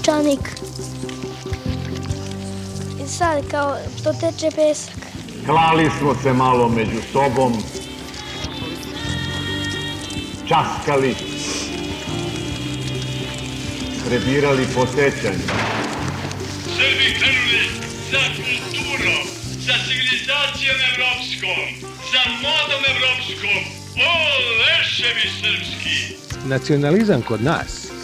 peščanik. I sad kao to teče pesak. Klali smo se malo među sobom, časkali, prebirali po sećanju. Srbi krenuli za kulturom, za civilizacijom evropskom, za modom evropskom. O, leševi srpski! Nacionalizam kod nas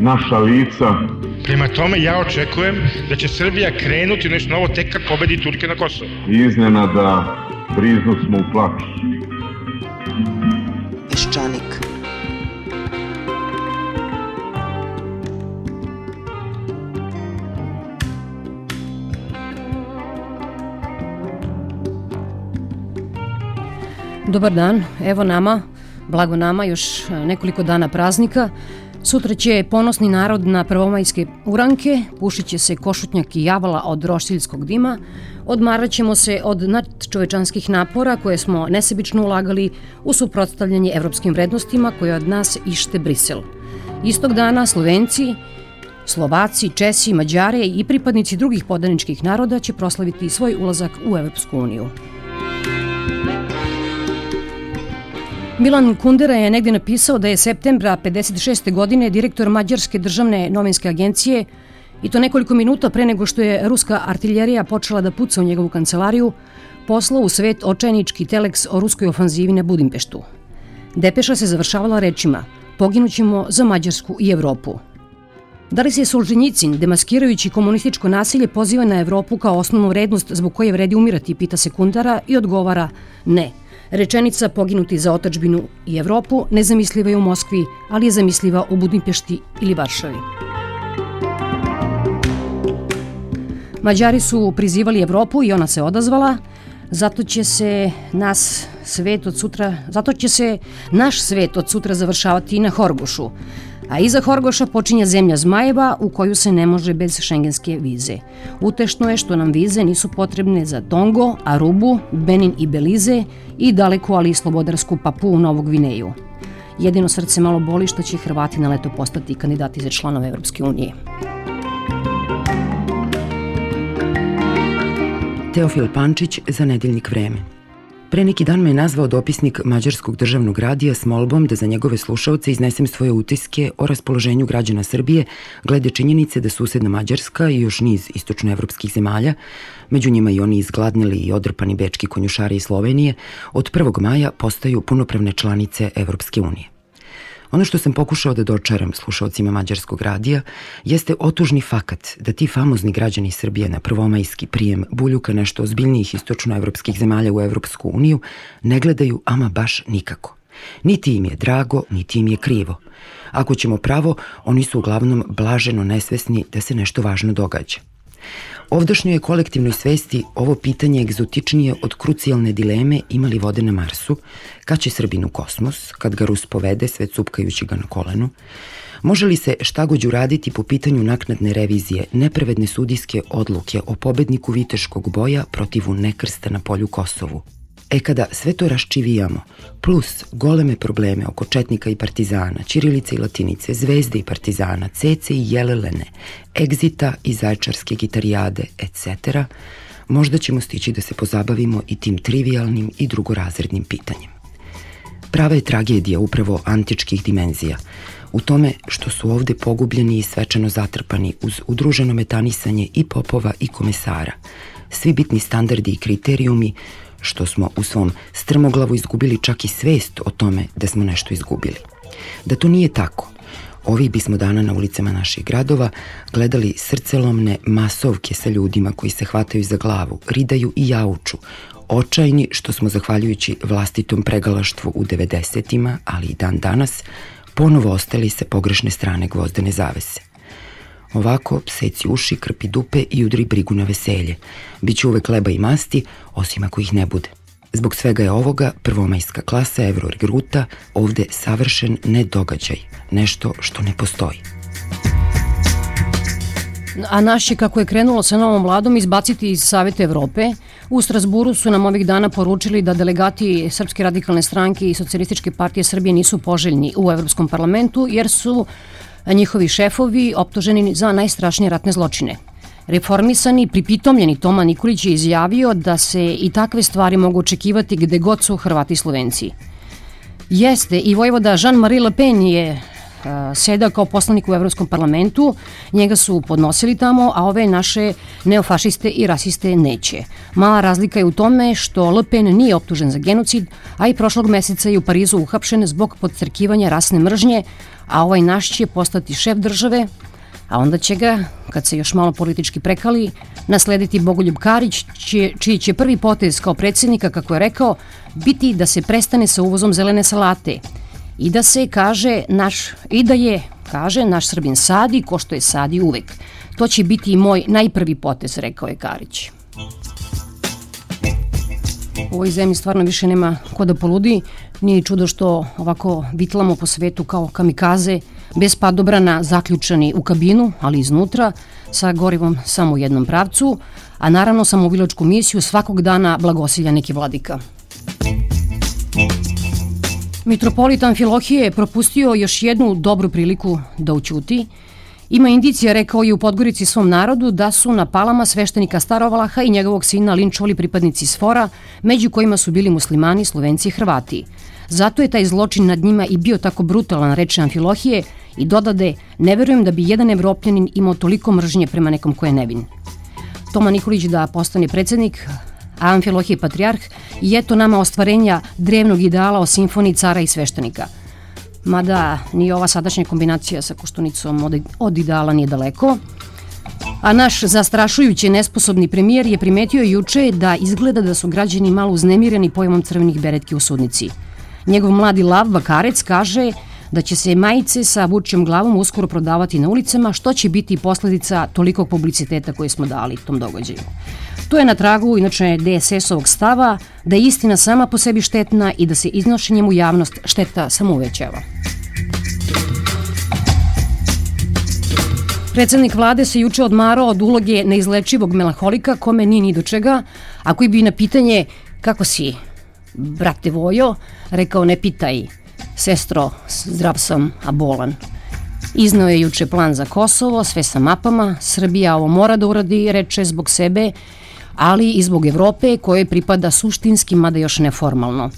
naša lica. Prema tome, ja očekujem da će Srbija krenuti nešto novo tek kad pobedi Turke na Kosovo. Iznenada briznu smo u plač. Peščanik. Dobar dan, evo nama, blago nama, još e, nekoliko dana praznika. Sutra će ponosni narod na prvomajske uranke, pušit će se košutnjak i javala od roštiljskog dima, odmarat ćemo se od nadčovečanskih napora koje smo nesebično ulagali u suprotstavljanje evropskim vrednostima koje od nas ište Brisel. Istog dana Slovenci, Slovaci, Česi, Mađare i pripadnici drugih podaničkih naroda će proslaviti svoj ulazak u Evropsku uniju. Milan Kundera je negde napisao da je septembra 56. godine direktor Mađarske državne novinske agencije i to nekoliko minuta pre nego što je ruska artiljerija počela da puca u njegovu kancelariju, poslao u svet očajnički teleks o ruskoj ofanzivi na Budimpeštu. Depeša se završavala rečima Poginućemo za Mađarsku i Evropu. Da li se Solženjicin, demaskirajući komunističko nasilje, poziva na Evropu kao osnovnu vrednost zbog koje vredi umirati, pita se Kundara i odgovara ne – Rečenica poginuti za otačbinu i Evropu nezamisliva je u Moskvi, ali je zamisliva u Budimpešti ili Varšavi. Mađari su prizivali Evropu i ona se odazvala, zato će se nas svet od sutra, zato će se naš svet od sutra završavati na Horgošu, a iza Horgoša počinje zemlja Zmajeva u koju se ne može bez šengenske vize. Utešno je što nam vize nisu potrebne za Tongo, Arubu, Benin i Belize i daleku ali i slobodarsku papu u Novog Vineju. Jedino srce malo boli što će Hrvati na leto postati kandidati za članove Evropske unije. Teofil Pančić za nedeljnik vreme. Pre neki dan me je nazvao dopisnik Mađarskog državnog radija s molbom da za njegove slušaoce iznesem svoje utiske o raspoloženju građana Srbije glede činjenice da susedna Mađarska i još niz istočnoevropskih zemalja, među njima i oni izgladnili i odrpani bečki konjušari iz Slovenije, od 1. maja postaju punopravne članice Evropske unije. Ono što sam pokušao da dočaram slušalcima Mađarskog radija jeste otužni fakat da ti famozni građani Srbije na prvomajski prijem buljuka nešto ozbiljnijih istočnoevropskih zemalja u Evropsku uniju ne gledaju ama baš nikako. Niti im je drago, niti im je krivo. Ako ćemo pravo, oni su uglavnom blaženo nesvesni da se nešto važno događa. Ovdašnjoj kolektivnoj svesti ovo pitanje egzotičnije od krucijalne dileme imali vode na Marsu, kad će Srbin u kosmos, kad ga Rus povede, sve cupkajući ga na kolenu, Može li se štagođu raditi po pitanju naknadne revizije nepravedne sudijske odluke o pobedniku Viteškog boja protivu nekrsta na polju Kosovu? E kada sve to raščivijamo, plus goleme probleme oko Četnika i Partizana, Ćirilice i Latinice, Zvezde i Partizana, Cece i Jelelene, Egzita i Zajčarske gitarijade, etc., možda ćemo stići da se pozabavimo i tim trivialnim i drugorazrednim pitanjem. Prava je tragedija upravo antičkih dimenzija, u tome što su ovde pogubljeni i svečano zatrpani uz udruženo metanisanje i popova i komesara, svi bitni standardi i kriterijumi što smo u svom strmoglavu izgubili čak i svest o tome da smo nešto izgubili. Da to nije tako, ovih bismo dana na ulicama naših gradova gledali srcelomne masovke sa ljudima koji se hvataju za glavu, ridaju i jauču, očajni što smo zahvaljujući vlastitom pregalaštvu u 90-ima, ali i dan danas, ponovo ostali sa pogrešne strane gvozdene zavese. Ovako, seci uši, krpi dupe i udri brigu na veselje. Biće uvek leba i masti, osim ako ih ne bude. Zbog svega je ovoga prvomajska klasa Eurogruta ovde savršen nedogađaj, nešto što ne postoji. A naš je, kako je krenulo sa novom vladom, izbaciti iz Savete Evrope. U Strasburu su nam ovih dana poručili da delegati Srpske radikalne stranke i Socijalističke partije Srbije nisu poželjni u Evropskom parlamentu, jer su njihovi šefovi optuženi za najstrašnije ratne zločine. Reformisani, pripitomljeni Toma Nikolić je izjavio da se i takve stvari mogu očekivati gde god su Hrvati i Slovenci. Jeste, i vojvoda Jean-Marie Le Pen je seda kao poslanik u Evropskom parlamentu, njega su podnosili tamo, a ove naše neofašiste i rasiste neće. Mala razlika je u tome što Le Pen nije optužen za genocid, a i prošlog meseca je u Parizu uhapšen zbog podcrkivanja rasne mržnje, a ovaj naš će postati šef države, a onda će ga, kad se još malo politički prekali, naslediti Bogoljub Karić, čije, čiji će prvi potez kao predsednika, kako je rekao, biti da se prestane sa uvozom zelene salate i da se kaže naš, i da je, kaže, naš Srbin sadi ko što je sadi uvek. To će biti i moj najprvi potez, rekao je Karić. U ovoj zemlji stvarno više nema ko da poludi. Nije čudo što ovako vitlamo po svetu kao kamikaze, bez padobrana zaključani u kabinu, ali iznutra, sa gorivom samo u jednom pravcu, a naravno samovilačku misiju svakog dana blagosilja neki vladika. Mitropolit Amfilohije je propustio još jednu dobru priliku da učuti. Ima indicija, rekao je u Podgorici svom narodu, da su na palama sveštenika Starovalaha i njegovog sina linčovali pripadnici Sfora, među kojima su bili muslimani, slovenci i hrvati. Zato je taj zločin nad njima i bio tako brutalan, reče Amfilohije, i dodade, ne verujem da bi jedan evropljanin imao toliko mržnje prema nekom ko je nevin. Toma Nikolić da postane predsednik, a Amfilohije je eto nama ostvarenja drevnog ideala o simfoniji cara i sveštenika. Mada ni ova sadašnja kombinacija sa Koštunicom od, od ideala nije daleko, A naš zastrašujući nesposobni premijer je primetio juče da izgleda da su građani malo uznemireni pojmom crvenih beretki u sudnici. Njegov mladi lav Bakarec kaže da će se majice sa vučjom glavom uskoro prodavati na ulicama, što će biti posledica tolikog publiciteta koje smo dali tom događaju. To je na tragu, inače, DSS-ovog stava da je istina sama po sebi štetna i da se iznošenjem u javnost šteta samo uvećava. Predsednik vlade se juče odmarao od uloge neizlečivog melanholika kome nije ni do čega, a koji bi na pitanje kako si, brate Vojo, rekao ne pitaj, sestro, zdrav sam, a bolan. Iznao je juče plan za Kosovo, sve sa mapama, Srbija ovo mora da uradi, reče zbog sebe, ali i zbog Evrope koje pripada suštinski, mada još neformalno.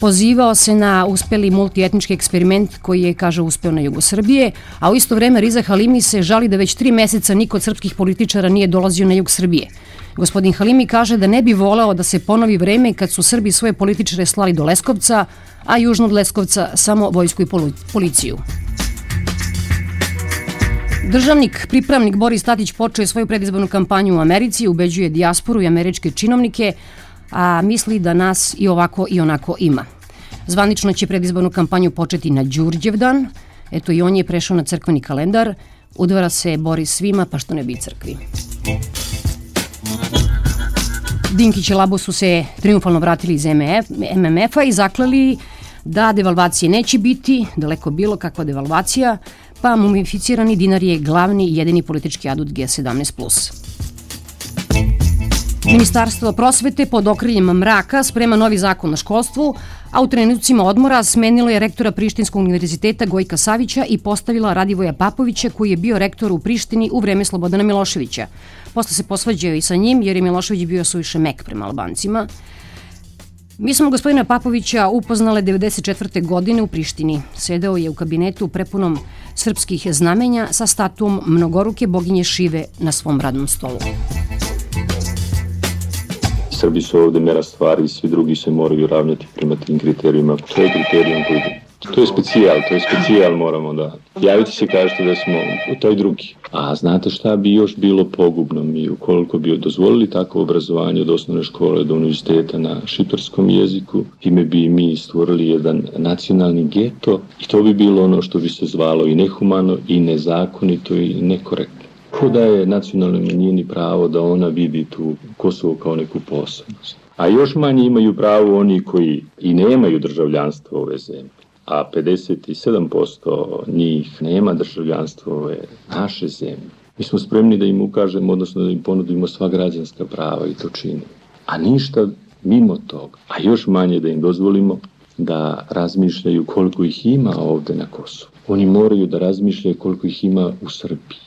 Pozivao se na uspeli multietnički eksperiment koji je, kaže, uspeo na jugu Srbije, a u isto vreme Riza Halimi se žali da već tri meseca niko od srpskih političara nije dolazio na jug Srbije. Gospodin Halimi kaže da ne bi voleo da se ponovi vreme kad su Srbi svoje političare slali do Leskovca, a južno od Leskovca samo vojsku i policiju. Državnik, pripravnik Boris Tatić počeo je svoju predizbornu kampanju u Americi, ubeđuje dijasporu i američke činovnike, a misli da nas i ovako i onako ima. Zvanično će predizbornu kampanju početi na Đurđevdan, eto i on je prešao na crkveni kalendar, udvara se Boris svima, pa što ne bi crkvi. Dinkić i Labo su se triumfalno vratili iz MMF-a i zaklali da devalvacije neće biti, daleko bilo kakva devalvacija, pa mumificirani dinar je glavni i jedini politički adut G17+. Ministarstvo prosvete pod okriljem mraka sprema novi zakon o školstvu, a u trenucima odmora smenilo je rektora Prištinskog univerziteta Gojka Savića i postavila Radivoja Papovića koji je bio rektor u Prištini u vreme Slobodana Miloševića. Posle se posvađao i sa njim jer je Milošević bio suviše mek prema Albancima. Mi smo gospodina Papovića upoznale 94. godine u Prištini. Sedeo je u kabinetu prepunom srpskih znamenja sa statuom mnogoruke boginje Šive na svom radnom stolu. Srbi su ovde mera stvari i svi drugi se moraju ravnjati prema tim kriterijima. To je kriterijum koji... To je specijal, to je specijal moramo da... Javite se kažete da smo u toj drugi. A znate šta bi još bilo pogubno mi ukoliko bi dozvolili takvo obrazovanje od osnovne škole do univerziteta na šiptarskom jeziku, time bi mi stvorili jedan nacionalni geto i to bi bilo ono što bi se zvalo i nehumano i nezakonito i nekorektno ko daje nacionalnoj manjini pravo da ona vidi tu Kosovo kao neku posebnost. A još manje imaju pravo oni koji i nemaju državljanstvo ove zemlje a 57% njih nema državljanstvo ove naše zemlje. Mi smo spremni da im ukažemo, odnosno da im ponudimo sva građanska prava i to činimo. A ništa mimo toga, a još manje da im dozvolimo da razmišljaju koliko ih ima ovde na Kosovu. Oni moraju da razmišljaju koliko ih ima u Srbiji.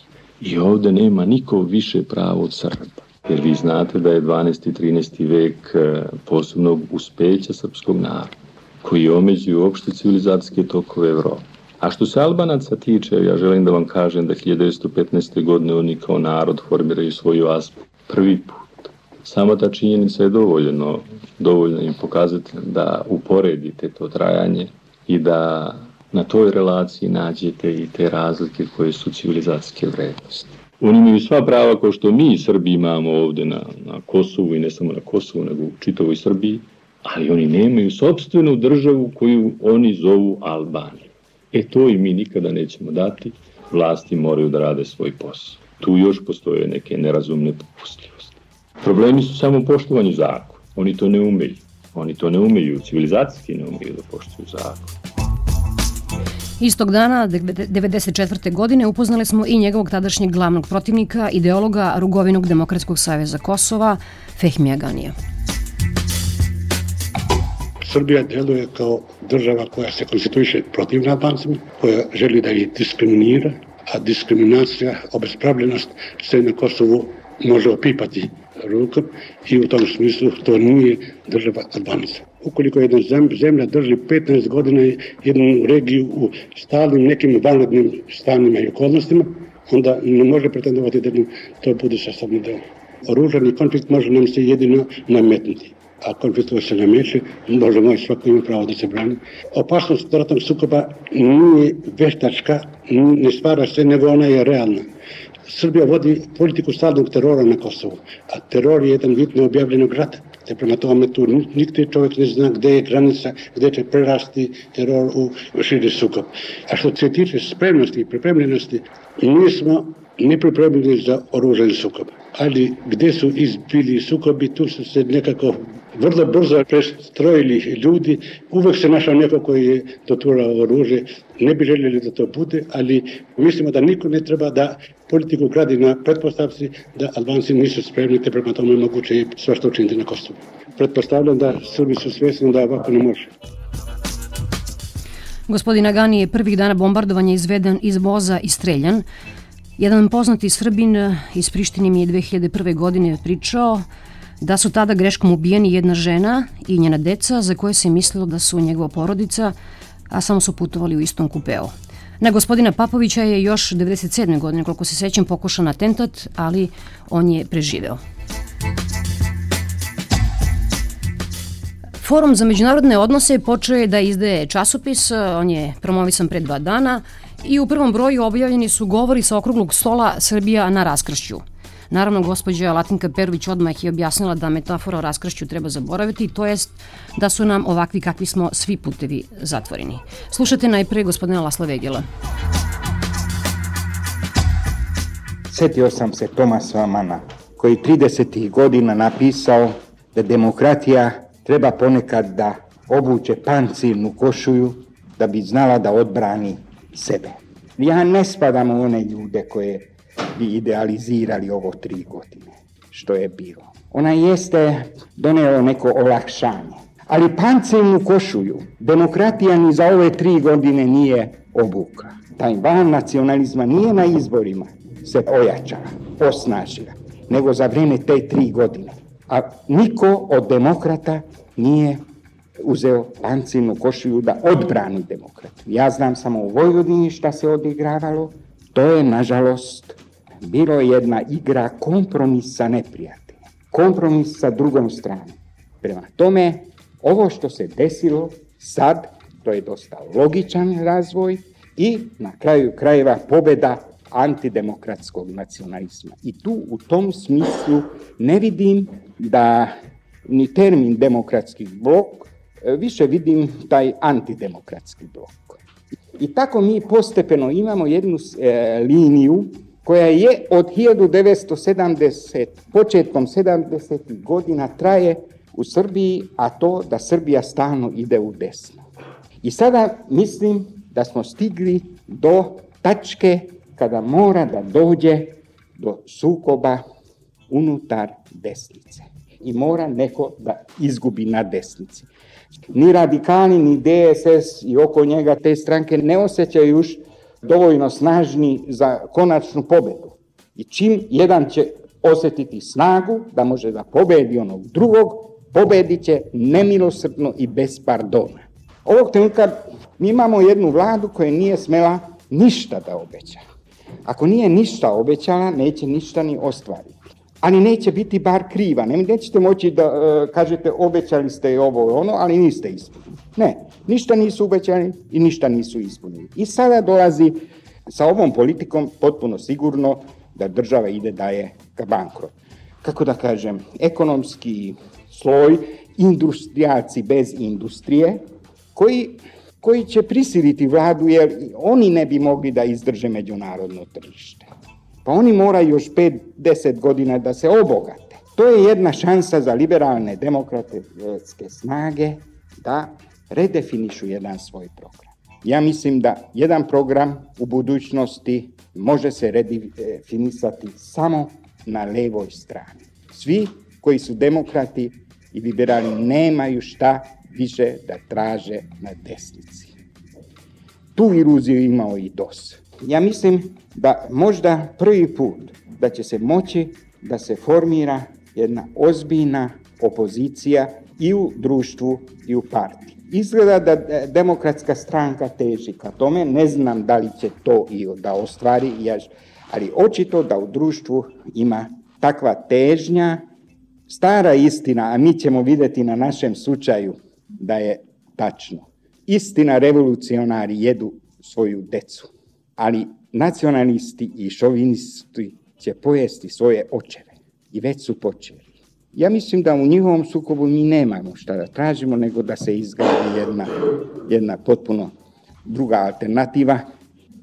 I ovde nema niko više pravo od Srba. Jer vi znate da je 12. i 13. vek e, posebnog uspeća srpskog naroda, koji omeđuju opšte civilizacijske tokove Evrope. A što se Albanaca tiče, ja želim da vam kažem da 1915. godine oni kao narod formiraju svoju aspu. Prvi put. Sama ta činjenica je dovoljno, dovoljno im pokazati da uporedite to trajanje i da na toj relaciji nađete i te razlike koje su civilizacijske vrednosti. Oni imaju sva prava kao što mi Srbi imamo ovde na, na Kosovu i ne samo na Kosovu, nego u čitovoj Srbiji, ali oni nemaju sobstvenu državu koju oni zovu Albaniju. E to i mi nikada nećemo dati, vlasti moraju da rade svoj posao. Tu još postoje neke nerazumne popustljivosti. Problemi su samo u poštovanju zakona. Oni to ne umeju. Oni to ne umeju, civilizacijski ne umeju da poštuju zakon. Istog dana, 94. godine, upoznali smo i njegovog tadašnjeg glavnog protivnika, ideologa Rugovinog demokratskog saveza Kosova, Fehmija Ganija. Srbija deluje kao država koja se konstituiše protiv Albancima, koja želi da ih diskriminira, a diskriminacija, obespravljenost se na Kosovu može opipati rukom i u tom smislu to nije država Albanica. Ukoliko jedna zemlja drži 15 godina jednu regiju u stalnim nekim vanrednim stanima i okolnostima, onda ne može pretendovati da to bude sastavni deo. Oružani konflikt može nam se jedino nametnuti Ако битува се намеси, Боже мој, свако има право да се брани. Опасност спората сукоба не е вештачка, не ствара се, него она е реална. Србија води политику стадног терора на Косово, а терор е еден вид необјавлено град. Те према тоа ме тур, никој човек не зна каде е граница, каде ќе прерасти терор у шири сукоб. А што се тиче спремности и припремлености, ние сме неприпремени за оружен сукоб. Али где су избили сукоби, ту се некако vrlo brzo prestrojili ljudi. Uvek se našao neko koji je doturao oružje. Ne bi željeli da to bude, ali mislimo da niko ne treba da politiku gradi na pretpostavci da Albanci nisu spremni, te prema tome moguće i sva što učiniti na Kosovu. Pretpostavljam da Srbi su svesni da ovako ne može. Gospodin Agani je prvih dana bombardovanja izveden iz voza i streljan. Jedan poznati Srbin iz Prištine mi je 2001. godine pričao da su tada greškom ubijeni jedna žena i njena deca za koje se mislilo da su njegova porodica, a samo su putovali u istom kupeu. Na gospodina Papovića je još 97. godine, koliko se sećam, pokušan atentat, ali on je preživeo. Forum za međunarodne odnose počeo je da izdaje časopis, on je promovisan pre dva dana i u prvom broju objavljeni su govori sa okruglog stola Srbija na raskršću. Naravno, gospođa Latinka Perović odmah je objasnila da metafora o raskršću treba zaboraviti, to jest da su nam ovakvi kakvi smo svi putevi zatvoreni. Slušajte najpre gospodina Lasla Vegela. Setio sam se Tomasa Mana, koji 30. godina napisao da demokratija treba ponekad da obuče pancirnu košuju da bi znala da odbrani sebe. Ja ne spadam u one ljude koje bi idealizirali ovo tri godine, što je bilo. ona jeste doneo neko olakšanje. Ali pancirnu košuju demokratija ni za ove tri godine nije obuka. Taj van nacionalizma nije na izborima se ojačala, osnažila, nego za vreme te tri godine. A niko od demokrata nije uzeo pancirnu košulju da odbrani demokratu. Ja znam samo u Vojvodini šta se odigravalo. To je, nažalost, bilo jedna igra kompromis sa neprijateljem. Kompromis sa drugom stranom. Prema tome, ovo što se desilo sad, to je dosta logičan razvoj i na kraju krajeva pobeda antidemokratskog nacionalizma. I tu u tom smislu ne vidim da ni termin demokratski blok, više vidim taj antidemokratski blok. I tako mi postepeno imamo jednu e, liniju koja je od 1970, početkom 70. godina traje u Srbiji, a to da Srbija stalno ide u desno. I sada mislim da smo stigli do tačke kada mora da dođe do sukoba unutar desnice. I mora neko da izgubi na desnici. Ni radikali, ni DSS i oko njega te stranke ne osjećaju još dovoljno snažni za konačnu pobedu. I čim jedan će osetiti snagu da može da pobedi onog drugog, pobedit će nemilosrdno i bez pardona. Ovog trenutka mi imamo jednu vladu koja nije smela ništa da obeća. Ako nije ništa obećala, neće ništa ni ostvariti. Ali neće biti bar kriva. Ne, nećete moći da uh, kažete obećali ste ovo ono, ali niste ispunili. Ne, ništa nisu obećali i ništa nisu ispunili. I sada dolazi sa ovom politikom potpuno sigurno da država ide da je ka bankrot. Kako da kažem, ekonomski sloj, industrijalci bez industrije, koji koji će prisiliti vladu jer oni ne bi mogli da izdrže međunarodno tržište. Pa oni moraju još 5-10 godina da se obogate. To je jedna šansa za liberalne demokratske snage da redefinišu jedan svoj program. Ja mislim da jedan program u budućnosti može se redefinisati samo na levoj strani. Svi koji su demokrati i liberali nemaju šta više da traže na desnici. Tu iluziju imao i DOS. Ja mislim da možda prvi put da će se moći da se formira jedna ozbiljna opozicija i u društvu i u partiji. Izgleda da demokratska stranka teži ka tome, ne znam da li će to i da ostvari, ali očito da u društvu ima takva težnja, stara istina, a mi ćemo videti na našem slučaju da je tačno. Istina, revolucionari jedu svoju decu, ali nacionalisti i šovinisti će pojesti svoje očeve i već su počeli. Ja mislim da u njihovom sukobu mi nemamo šta da tražimo, nego da se izgradi jedna, jedna potpuno druga alternativa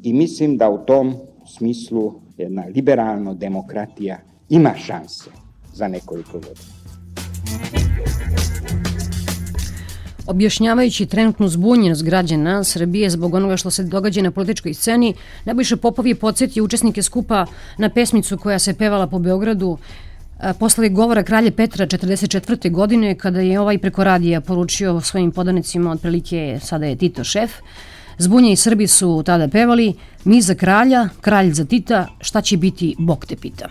i mislim da u tom smislu jedna liberalna demokratija ima šanse za nekoliko godina. Objašnjavajući trenutnu zbunjenost građana Srbije zbog onoga što se događa na političkoj sceni, Nebojša Popov je podsjetio učesnike skupa na pesmicu koja se pevala po Beogradu posle govora kralje Petra 44. godine kada je ovaj preko radija poručio svojim podanicima otprilike sada je Tito šef. Zbunje i Srbi su tada pevali Mi za kralja, kralj za Tita, šta će biti, Bog te pita.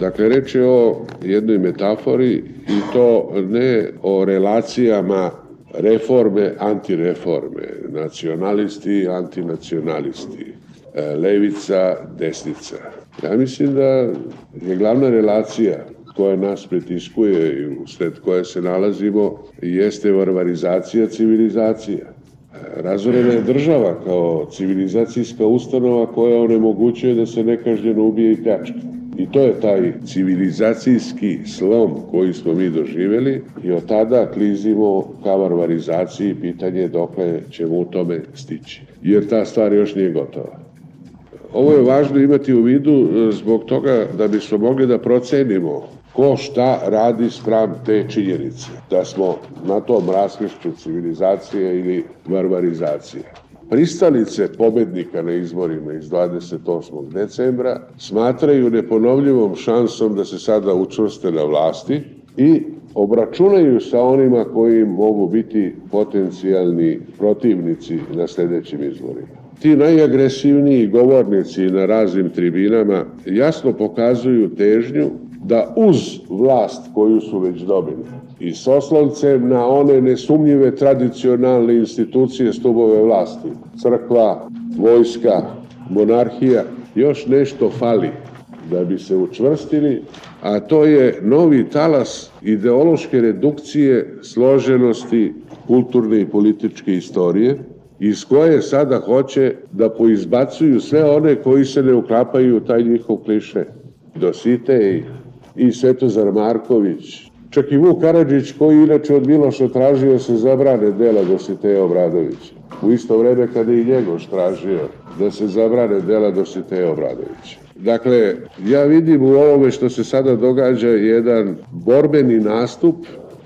Dakle, reč je o jednoj metafori i to ne o relacijama reforme, antireforme, nacionalisti, antinacionalisti, e, levica, desnica. Ja mislim da je glavna relacija koja nas pritiskuje i usled koje se nalazimo jeste varvarizacija civilizacija. Razorena je država kao civilizacijska ustanova koja onemogućuje da se nekažnjeno ubije i pljačka. I to je taj civilizacijski slom koji smo mi doživeli i od tada klizimo ka varvarizaciji pitanje dokle ćemo u tome stići. Jer ta stvar još nije gotova. Ovo je važno imati u vidu e, zbog toga da bismo mogli da procenimo ko šta radi sprem te činjenice. Da smo na tom raskrišću civilizacije ili varvarizacije. Pristalice pobednika na izborima iz 28. decembra smatraju neponovljivom šansom da se sada učvrste na vlasti i obračunaju sa onima koji mogu biti potencijalni protivnici na sledećim izborima. Ti najagresivniji govornici na raznim tribinama jasno pokazuju težnju da uz vlast koju su već dobili i s oslovcem na one nesumnjive tradicionalne institucije stubove vlasti, crkva, vojska, monarhija, još nešto fali da bi se učvrstili, a to je novi talas ideološke redukcije složenosti kulturne i političke istorije, iz koje sada hoće da poizbacuju sve one koji se ne uklapaju u taj njihov kliše. Dositej i Svetozar Marković, čak i Vuk Karadžić koji inače od Miloša tražio se zabrane dela Dositeja Obradovića. U isto vreme kada i Njegoš tražio da se zabrane dela Dositeja Obradovića. Dakle, ja vidim u ovome što se sada događa jedan borbeni nastup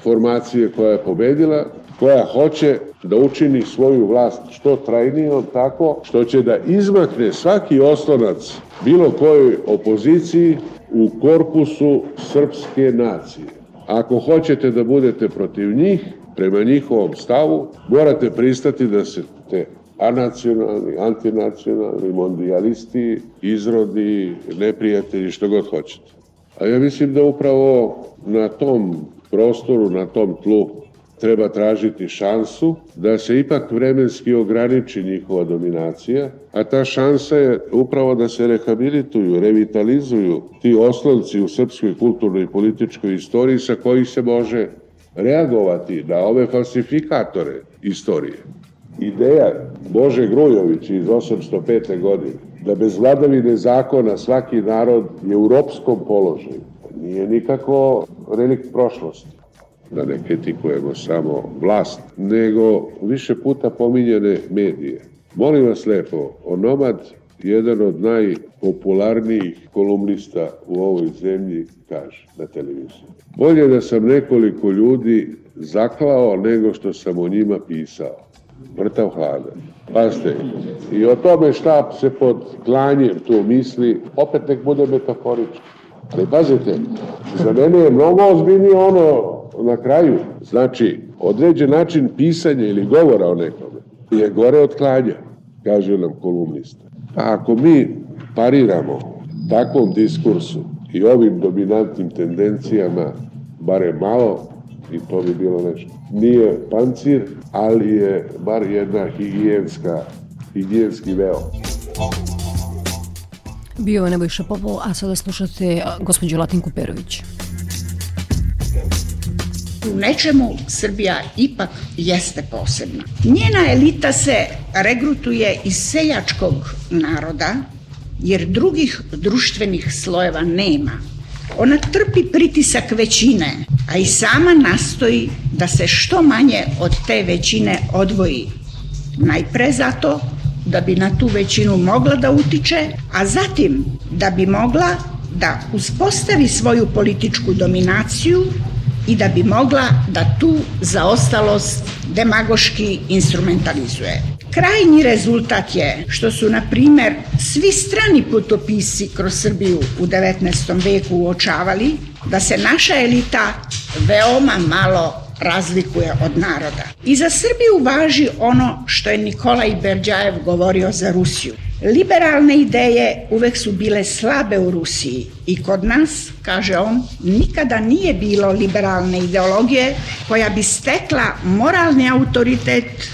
formacije koja je pobedila, koja hoće da učini svoju vlast što trajnijom tako što će da izmakne svaki oslonac bilo kojoj opoziciji u korpusu srpske nacije. Ako hoćete da budete protiv njih, prema njihovom stavu, morate pristati da se te anacionalni, antinacionalni, mondialisti, izrodi, neprijatelji, što god hoćete. A ja mislim da upravo na tom prostoru, na tom tlu treba tražiti šansu da se ipak vremenski ograniči njihova dominacija, a ta šansa je upravo da se rehabilituju, revitalizuju ti oslonci u srpskoj kulturnoj i političkoj istoriji sa kojih se može reagovati na ove falsifikatore istorije. Ideja Bože Grujović iz 805. godine da bez vladavine zakona svaki narod je u ropskom položaju nije nikako relikt prošlosti da ne kritikujemo samo vlast, nego više puta pominjene medije. Molim vas lepo, Onomad, jedan od najpopularnijih kolumnista u ovoj zemlji, kaže na televiziji. Bolje da sam nekoliko ljudi zaklao nego što sam o njima pisao. Mrtav hladan. Pazite, i o tome šta se pod klanjem tu misli, opet nek bude metaforično. Ali pazite, za mene je mnogo ozbiljnije ono na kraju, znači, određen način pisanja ili govora o nekome je gore od klanja, kaže nam kolumnista. A ako mi pariramo takvom diskursu i ovim dominantnim tendencijama, bare malo, i to bi bilo nešto. Nije pancir, ali je bar jedna higijenska, higijenski veo. Bio je Nebojša Popov, a sada slušate gospođu Latinku Perović u nečemu Srbija ipak jeste posebna. Njena elita se regrutuje iz seljačkog naroda, jer drugih društvenih slojeva nema. Ona trpi pritisak većine, a i sama nastoji da se što manje od te većine odvoji. Najpre zato da bi na tu većinu mogla da utiče, a zatim da bi mogla da uspostavi svoju političku dominaciju i da bi mogla da tu zaostalost demagoški instrumentalizuje. Krajnji rezultat je što su, na primer, svi strani putopisi kroz Srbiju u 19. veku uočavali da se naša elita veoma malo razlikuje od naroda. I za Srbiju važi ono što je Nikolaj Berđajev govorio za Rusiju. Liberalne ideje uvek su bile slabe u Rusiji i kod nas, kaže on, nikada nije bilo liberalne ideologije koja bi stekla moralni autoritet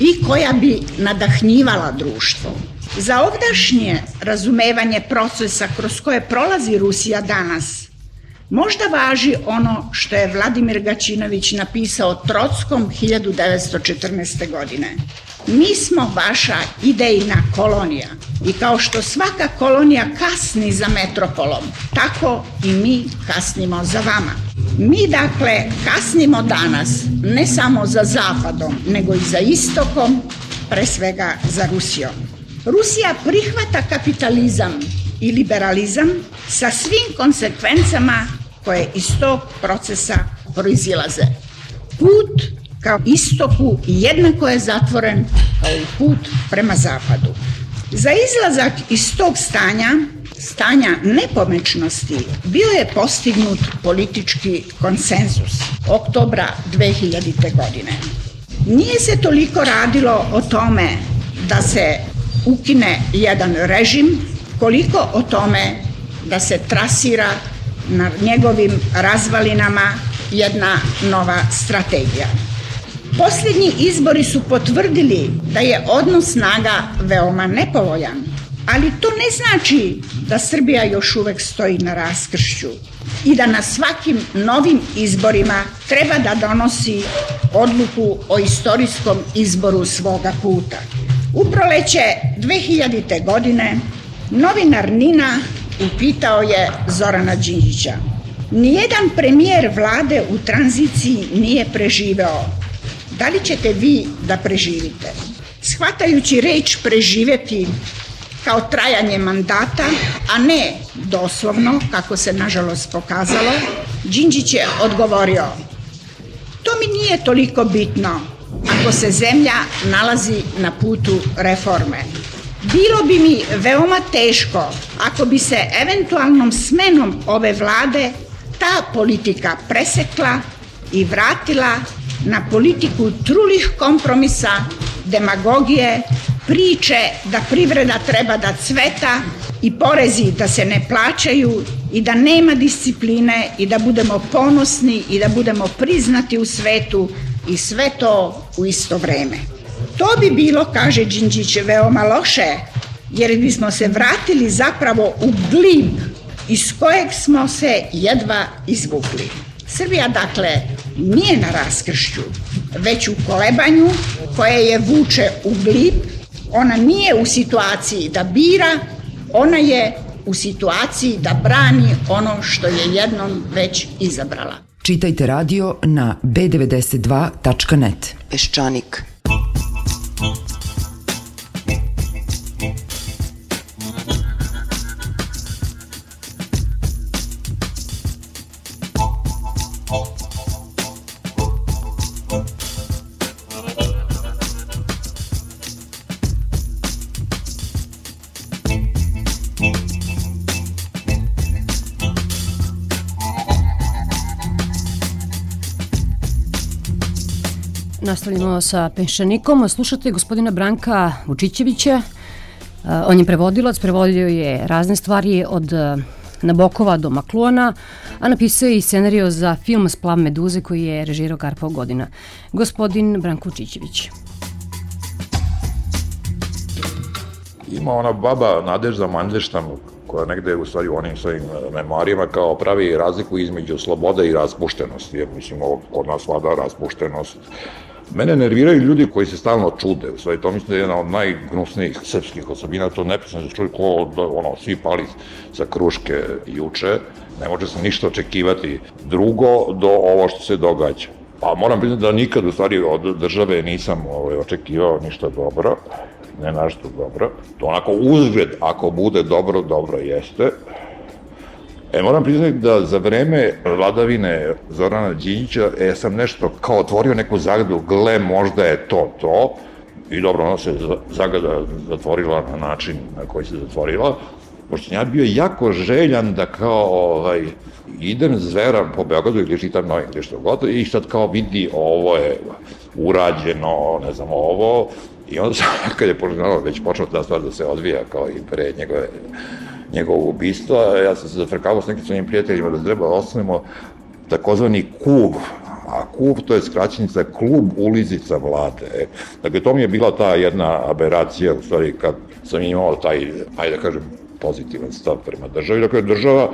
i koja bi nadahnjivala društvo. Za ovdašnje razumevanje procesa kroz koje prolazi Rusija danas, Možda važi ono što je Vladimir Gaćinović napisao Trockom 1914. godine. Mi smo vaša idejna kolonija i kao što svaka kolonija kasni za metropolom, tako i mi kasnimo za vama. Mi dakle kasnimo danas ne samo za zapadom, nego i za istokom, pre svega za Rusijom. Rusija prihvata kapitalizam i liberalizam sa svim konsekvencama koje iz tog procesa proizilaze. Put kao istoku jednako je zatvoren kao i put prema zapadu. Za izlazak iz tog stanja, stanja nepomečnosti, bio je postignut politički konsenzus oktobra 2000. godine. Nije se toliko radilo o tome da se ukine jedan režim, koliko o tome da se trasira na njegovim razvalinama jedna nova strategija. Posljednji izbori su potvrdili da je odnos snaga veoma nepovoljan, ali to ne znači da Srbija još uvek stoji na raskršću i da na svakim novim izborima treba da donosi odluku o istorijskom izboru svoga puta. U proleće 2000. godine novinar Nina upitao je Zorana Đinđića. Nijedan premijer vlade u tranziciji nije preživeo. Da li ćete vi da preživite? Shvatajući reč preživeti kao trajanje mandata, a ne doslovno, kako se nažalost pokazalo, Đinđić je odgovorio To mi nije toliko bitno ako se zemlja nalazi na putu reforme. Bilo bi mi veoma teško ako bi se eventualnom smenom ove vlade ta politika presekla i vratila na politiku trulih kompromisa, demagogije, priče da privreda treba da cveta i porezi da se ne plaćaju i da nema discipline i da budemo ponosni i da budemo priznati u svetu i sve to u isto vreme. To bi bilo, kaže Đinđić, veoma loše, jer bismo se vratili zapravo u glib iz kojeg smo se jedva izvukli. Srbija, dakle, nije na raskršću, već u kolebanju koje je vuče u glib. Ona nije u situaciji da bira, ona je u situaciji da brani ono što je jednom već izabrala. Čitajte radio na b92.net. Peščanik. Nastavljamo sa penšanikom. Slušate gospodina Branka Vučićevića. On je prevodilac, prevodio je razne stvari od Nabokova do Makluana, a napisao je i scenario za film Splav Meduze koji je režirao Karpao godina. Gospodin Branko Vučićević. Ima ona baba Nadežda Mandeštam koja negde u stvari u onim svojim memorijama kao pravi razliku između slobode i raspuštenosti, jer mislim ovo kod nas vlada raspuštenost Mene nerviraju ljudi koji se stalno čude, stvari to mislim da je jedna od najgnusnijih srpskih osobina, to nepisano se čuje ko da, ono, svi pali sa kruške juče, ne može se ništa očekivati drugo do ovo što se događa. Pa moram priznati da nikad u stvari od države nisam ovaj, očekivao ništa dobro, ne našto dobro. To onako uzgled, ako bude dobro, dobro jeste, E, moram priznati da za vreme vladavine Zorana Đinjića e, sam nešto kao otvorio neku zagadu, gle, možda je to to, i dobro, ona se zagada zatvorila na način na koji se zatvorila, pošto ja bio jako željan da kao ovaj, idem zveram po Beogradu ili čitam novin ili što god i sad kao vidi ovo je urađeno, ne znam, ovo, i onda sam, kad je već počeo ta stvar da se odvija kao i pre njegove njegovog ubistva. Ja sam se zafrkavao s nekim svojim prijateljima da treba da ostanemo takozvani KUV, a KUV to je skraćenica klub ulizica vlade. E, dakle, to mi je bila ta jedna aberacija, u stvari, kad sam imao taj, ajde da kažem, pozitivan stav prema državi. Dakle, država,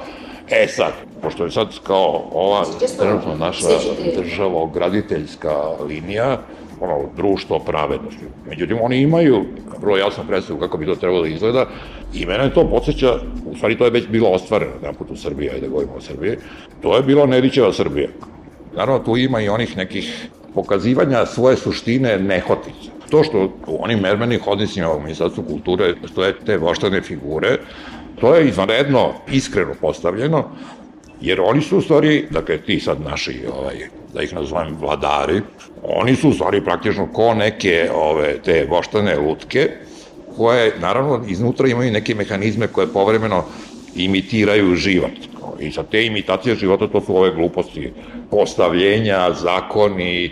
e sad, pošto je sad kao ova trenutno naša državograditeljska linija, ono, društvo pravednosti. Međutim, oni imaju vrlo jasno predstavu kako bi to trebalo da izgleda i mene to podsjeća, u stvari to je već bilo ostvareno jedan put u Srbiji, ajde da govorimo o Srbiji, to je bilo Nedićeva Srbija. Naravno, tu ima i onih nekih pokazivanja svoje suštine nehotice. To što u onim mermenim hodnicima u Ministarstvu kulture stoje te voštane figure, to je izvanredno iskreno postavljeno, Jer oni su u stvari, dakle ti sad naši, ovaj, da ih nazovem vladari, oni su u stvari praktično ko neke ove, te voštane lutke, koje naravno iznutra imaju neke mehanizme koje povremeno imitiraju život. I sa te imitacije života to su ove gluposti postavljenja, zakoni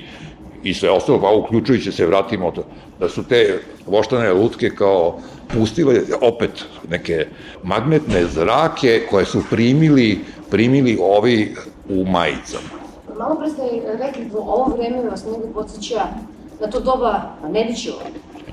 i sve ostalo, pa uključujući se vratimo to, da su te voštane lutke kao pustile opet neke magnetne zrake koje su primili, primili ovi u majicama. Malo pre ste rekli da ovo vreme vas negde podsjeća na to doba Nedićeva.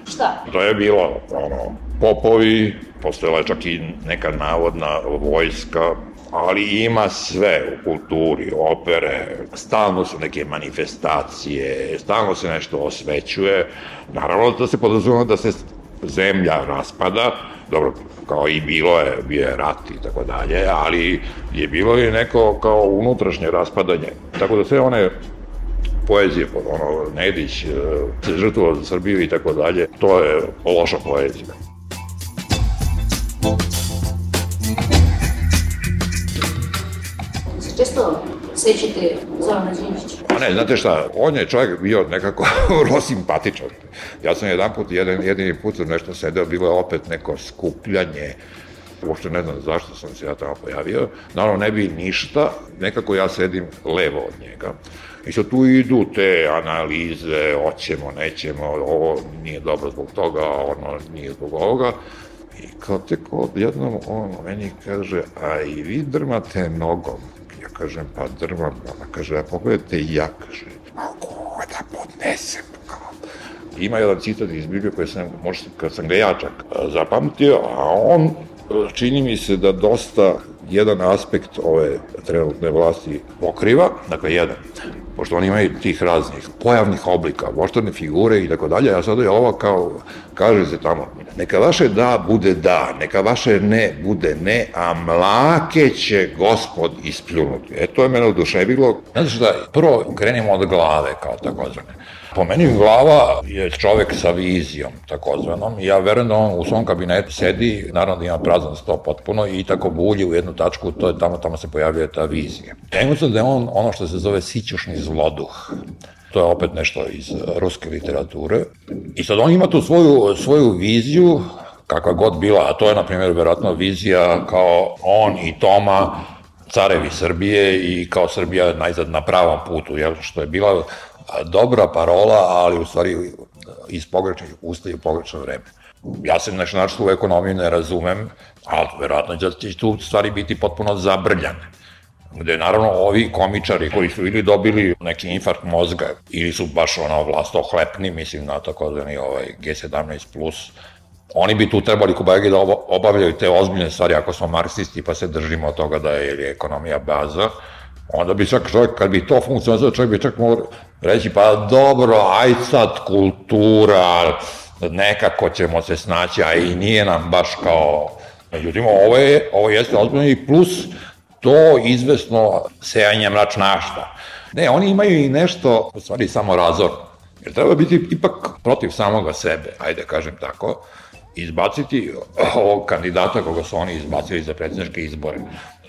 Šta? To je bilo ono, popovi, postojala je čak i neka navodna vojska, ali ima sve u kulturi, opere, stalno su neke manifestacije, stalno se nešto osvećuje. Naravno da se podrazumeva da se zemlja raspada, dobro, kao i bilo je, bio je rat i tako dalje, ali je bilo i neko kao unutrašnje raspadanje. Tako da sve one poezije, ono, Nedić, e, se žrtvovao za Srbiju i tako dalje, to je loša poezija. često sećate Zorana Đinđića? Pa ne, znate šta, on je čovjek bio nekako vrlo simpatičan. Ja sam jedan put, jedan, jedini put nešto sedeo, bilo je opet neko skupljanje, uopšte ne znam zašto sam se ja tamo pojavio, naravno ne bi ništa, nekako ja sedim levo od njega. I sad tu idu te analize, hoćemo, nećemo, ovo nije dobro zbog toga, ono nije zbog ovoga. I kao tek odjednom on meni kaže, a i vi drmate nogom. Kažem, pa drmam. Ona kaže, a pogledajte ja, kaže, mogu da podnesem. Ima jedan citat iz Biblije koji sam, možda kad sam ga ja čak zapamtio, a on čini mi se da dosta jedan aspekt ove trenutne vlasti pokriva, dakle jedan, pošto oni imaju tih raznih pojavnih oblika, voštane figure i tako dalje, a sada je ovo kao, kaže se tamo, neka vaše da bude da, neka vaše ne bude ne, a mlake će gospod ispljunuti. E, to je mene oduševilo. Znači šta, prvo krenimo od glave, kao takozvane. Po meni glava je čovek sa vizijom, takozvanom, ja verujem da on u svom kabinetu sedi, naravno da ima prazan sto potpuno, i tako bulji u jednu tačku, to je tamo, tamo se pojavljuje ta vizija. Ja imam da je on ono što se zove sićušni zloduh. To je opet nešto iz ruske literature. I sad on ima tu svoju, svoju viziju, kakva god bila, a to je, na primjer, verovatno vizija kao on i Toma, carevi Srbije i kao Srbija najzad na pravom putu, jel, što je bila dobra parola, ali u stvari iz pogrešnih usta i u pogrešno vreme. Ja se nešto način u ekonomiju ne razumem, ali verovatno će tu stvari biti potpuno zabrljane gde naravno ovi komičari koji su ili dobili neki infarkt mozga ili su baš ono vlastohlepni, mislim na takozvani ovaj G17+, oni bi tu trebali kobajegi da obavljaju te ozbiljne stvari ako smo marksisti pa se držimo od toga da je ekonomija baza, onda bi čak čovjek, kad bi to funkcionalizao, čovjek bi čak mogao reći, pa dobro, aj sad kultura, nekako ćemo se snaći, a i nije nam baš kao... Međutim, ovo, je, ovo jeste ozbiljno i plus to izvesno sejanje mračnašta. Ne, oni imaju i nešto, u stvari, samo razor. Jer treba biti ipak protiv samoga sebe, ajde kažem tako, izbaciti ovog kandidata koga su oni izbacili za predsjedničke izbore.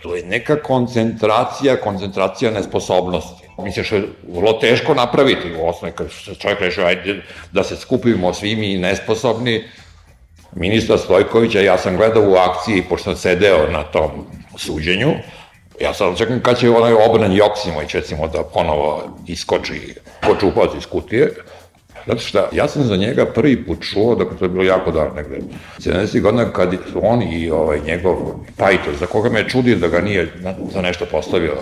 To je neka koncentracija, koncentracija nesposobnosti. Mislim što je vrlo teško napraviti. U osnovi, kad čovjek rešio, ajde da se skupimo svi mi nesposobni, ministra Stojkovića, ja sam gledao u akciji, pošto sam sedeo na tom suđenju, ja sad čekam kad će onaj obran Joksimović, recimo, da ponovo iskoči ko čupac iz kutije, Zato što ja sam za njega prvi put čuo, dakle to je bilo jako davno negde, 70. godina kad on i ovaj, njegov pajtor, za koga me čudio da ga nije za nešto postavio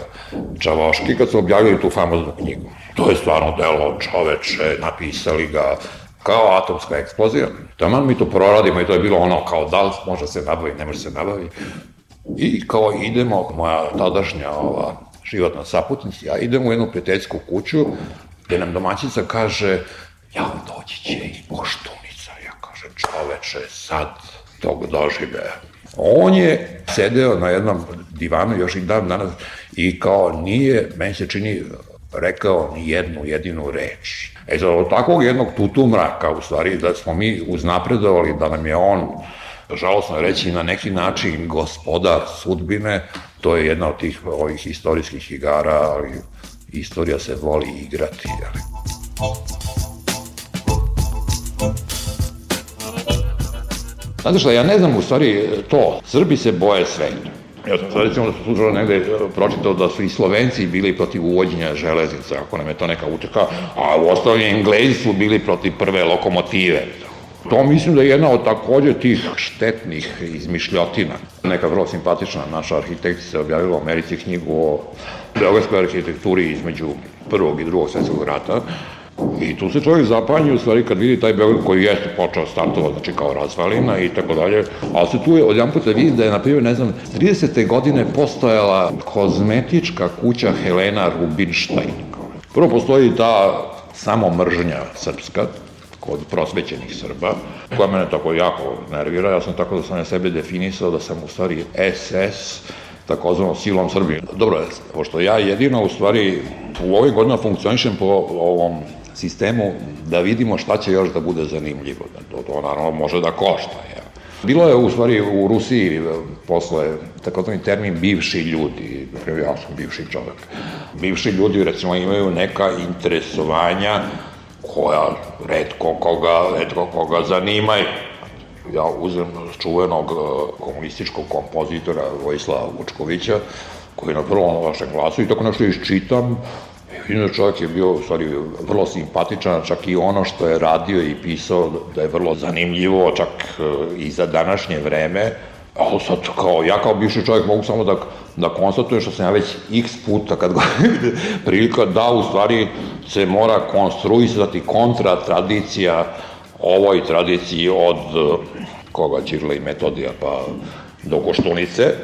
Čavoški, kad su objavili tu famoznu knjigu. To je stvarno delo čoveče, napisali ga, kao atomska eksplozija. Taman mi to proradimo i to je bilo ono kao da li može se nabavi, ne može se nabavi. I kao idemo, moja tadašnja ova, životna saputnica, ja idem u jednu prijateljsku kuću gde nam domaćica kaže ja doći će i poštunica. Ja kažem, čoveče, sad tog dožive. On je sedeo na jednom divanu još i dan danas i kao nije, meni se čini, rekao ni jednu jedinu reč. E za od takvog jednog tutumraka, u stvari, da smo mi uznapredovali, da nam je on žalosno je reći, na neki način gospodar sudbine, to je jedna od tih ovih istorijskih igara, ali istorija se voli igrati. Ali. Znate šta, ja ne znam u stvari to, Srbi se boje svega. Ja sam sad recimo slučajno negde e, pročitao da su i Slovenci bili protiv uvođenja železnica, ako nam je to neka uteka, a u ostalom Englezi su bili protiv prve lokomotive. To mislim da je jedna od takođe tih štetnih izmišljotina. Neka vrlo simpatična naša arhitektica objavila u Americi knjigu o beogradskoj arhitekturi između prvog i drugog svetskog rata, I tu se čovjek zapanje u stvari kad vidi taj Beograd koji jeste počeo startovati, znači kao razvalina i tako dalje, ali se tu je odjedan put vidi da je, na primjer, ne znam, 30. godine postojala kozmetička kuća Helena Rubinstein. Prvo postoji ta samo mržnja srpska, kod prosvećenih Srba, koja mene tako jako nervira. Ja sam tako da sam ja sebe definisao da sam u stvari SS, takozvano silom Srbije. Dobro, pošto ja jedino u stvari u ovoj godina funkcionišem po ovom sistemu da vidimo šta će još da bude zanimljivo. To, to naravno može da košta. Ja. Bilo je u stvari u Rusiji posle takozvani termin bivši ljudi, ja sam bivši čovek. Bivši ljudi recimo imaju neka interesovanja koja redko koga, redko koga zanimaju. Ja uzem čuvenog e, komunističkog kompozitora Vojislava Vučkovića, koji je na prvom vašem glasu i tako nešto iščitam, Inače čovjek je bio u stvari vrlo simpatičan, čak i ono što je radio i pisao da je vrlo zanimljivo, čak e, i za današnje vreme, ali sad kao, ja kao bivši čovjek mogu samo da, da konstatujem što sam ja već x puta kad go prilika da u stvari se mora konstruisati kontra tradicija ovoj tradiciji od e, koga Čirla i Metodija pa do Koštunice,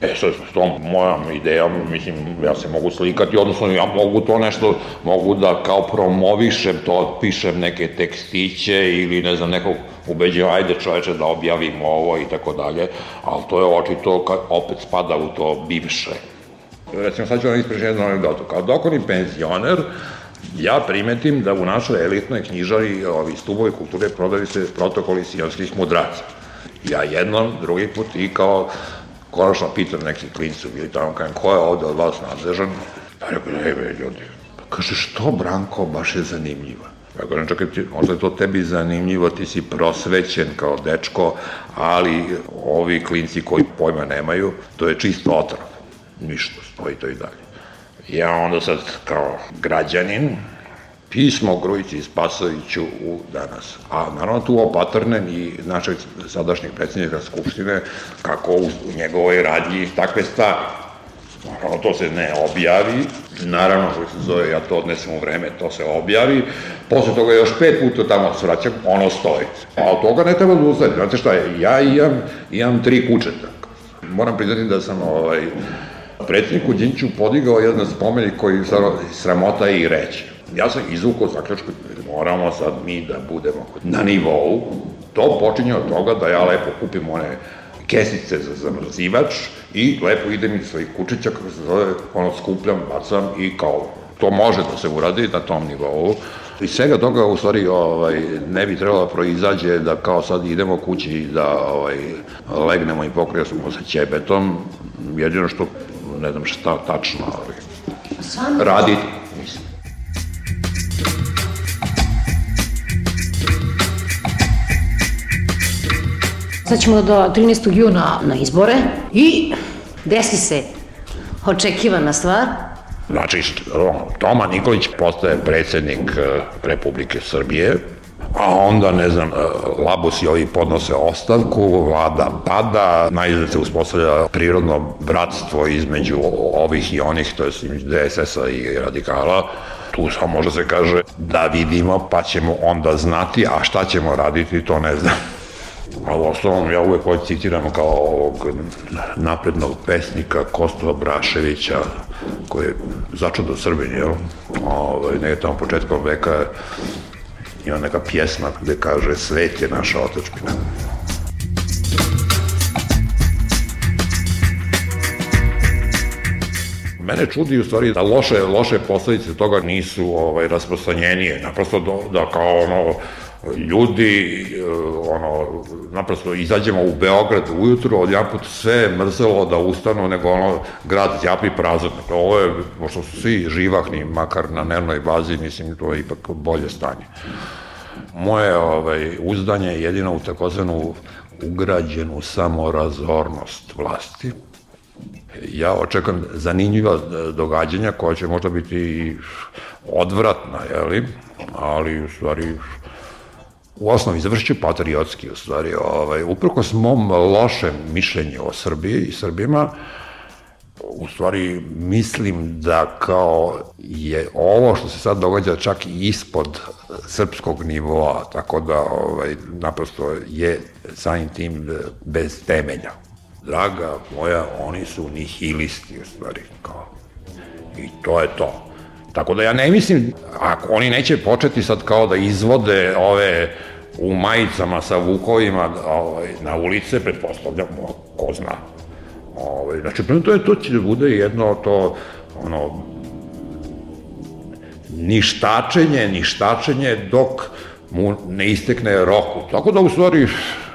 E sad, s tom mojom idejom, mislim, ja se mogu slikati, odnosno ja mogu to nešto, mogu da kao promovišem to, pišem neke tekstiće ili ne znam, nekog ubeđujem, ajde čoveče da objavimo ovo i tako dalje, ali to je očito kad opet spada u to bivše. Recimo, sad ću vam ispričati jednu anegdotu. Kao dokorni penzioner, ja primetim da u našoj elitnoj knjižari ovi stubovi kulture prodaju se protokoli sionskih mudraca. Ja jednom, drugi put i kao konačno pitam neki klinci bili tamo, kajem, ko je ovde od vas nadležan? Pa rekao, ne, be, ljudi. Pa kaže, što, Branko, baš je zanimljiva. Ja kažem, čekaj, ti, možda je to tebi zanimljivo, ti si prosvećen kao dečko, ali ovi klinci koji pojma nemaju, to je čisto otrov. Ništa, stoji to i dalje. Ja onda sad, kao građanin, pismo Grujici Spasoviću u danas. A naravno tu opatrnen i našeg sadašnjeg predsjednika Skupštine kako u njegovoj radnji takve stvari. Naravno, to se ne objavi, naravno, što se zove, ja to odnesem u vreme, to se objavi, posle toga još pet puta tamo svraćam, ono stoji. A od toga ne treba da ustati. Znate šta je, ja imam, imam tri kućeta. Moram priznati da sam ovaj, predsjedniku Đinću podigao jedan spomenik koji sramota i reći ja sam izvukao zaključku, moramo sad mi da budemo na nivou, to počinje od toga da ja lepo kupim one kesice za zamrzivač i lepo idem iz svojih kučića, kako se zove, ono skupljam, bacam i kao, to može da se uradi na tom nivou. I svega toga u stvari ovaj, ne bi trebalo da proizađe da kao sad idemo kući da ovaj, legnemo i pokrijemo sa ćebetom, jedino što ne znam šta tačno ovaj, radi, mislim. Sad ćemo do 13. juna na izbore i desi se očekivana stvar. Znači, Toma Nikolić postaje predsednik e, Republike Srbije, a onda, ne znam, e, Labus i ovi podnose ostavku, vlada pada, najzad se uspostavlja prirodno bratstvo između ovih i onih, to je DSS-a i radikala, tu samo može se kaže da vidimo pa ćemo onda znati, a šta ćemo raditi to ne znam. A u osnovom ja uvek ovdje citiram kao ovog naprednog pesnika Kostova Braševića, koji je začeo do Srbini, jel? Ove, ovaj, nekaj tamo početkom veka ima neka pjesma gde kaže svet je naša otačbina. Mene čudi u stvari da loše, loše posledice toga nisu ovaj, rasprostranjenije, naprosto da, da kao ono, ljudi, e, ono, naprosto izađemo u Beograd ujutru, odjedan put sve mrzelo da ustanu, nego ono, grad zjapi prazan. Dakle, ovo je, pošto su svi živahni, makar na dnevnoj bazi, mislim, to je ipak bolje stanje. Moje ovaj, uzdanje je jedino u takozvanu ugrađenu samorazornost vlasti. Ja očekam zanimljiva događanja koja će možda biti odvratna, jeli? ali u stvari u osnovi završit patriotski u stvari. Ovaj, uprkos mom lošem mišljenju o Srbiji i Srbima, u stvari mislim da kao je ovo što se sad događa čak i ispod srpskog nivoa, tako da ovaj, naprosto je samim tim bez temelja. Draga moja, oni su nihilisti u stvari, kao. I to je to. Tako da ja ne mislim, ako oni neće početi sad kao da izvode ove u majicama sa vukovima ovaj, na ulice, pretpostavljam, ko zna. Ovaj, znači, to, je, to će da bude jedno to, ono, ništačenje, ništačenje dok mu ne istekne roku. Tako da, u stvari,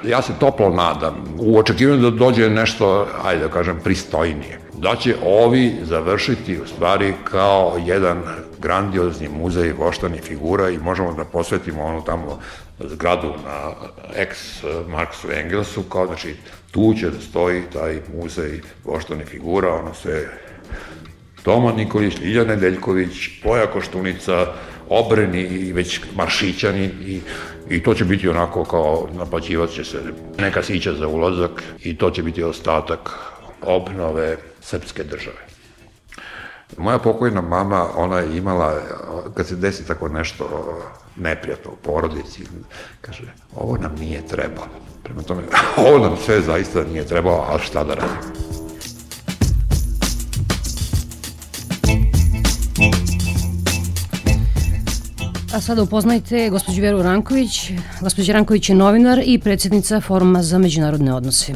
ja se toplo nadam, u očekivanju da dođe nešto, ajde da kažem, pristojnije. Da će ovi završiti, u stvari, kao jedan grandiozni muzej voštanih figura i možemo da posvetimo onu tamo zgradu na ex Marksu Engelsu, kao znači tu će da stoji taj muzej voštanih figura, ono sve Toma Nikolić, Ljilja Nedeljković, Poja Koštunica, Obreni i već Maršićani i, i to će biti onako kao naplaćivat će se neka sića za ulazak i to će biti ostatak obnove srpske države. Moja pokojna mama, ona je imala, kad se desi tako nešto neprijatno u porodici, kaže, ovo nam nije trebalo. Prema tome, ovo nam sve zaista nije trebalo, ali šta da radimo? A sada upoznajte gospođu Veru Ranković. Gospođa Ranković je novinar i predsjednica Foruma za međunarodne odnose.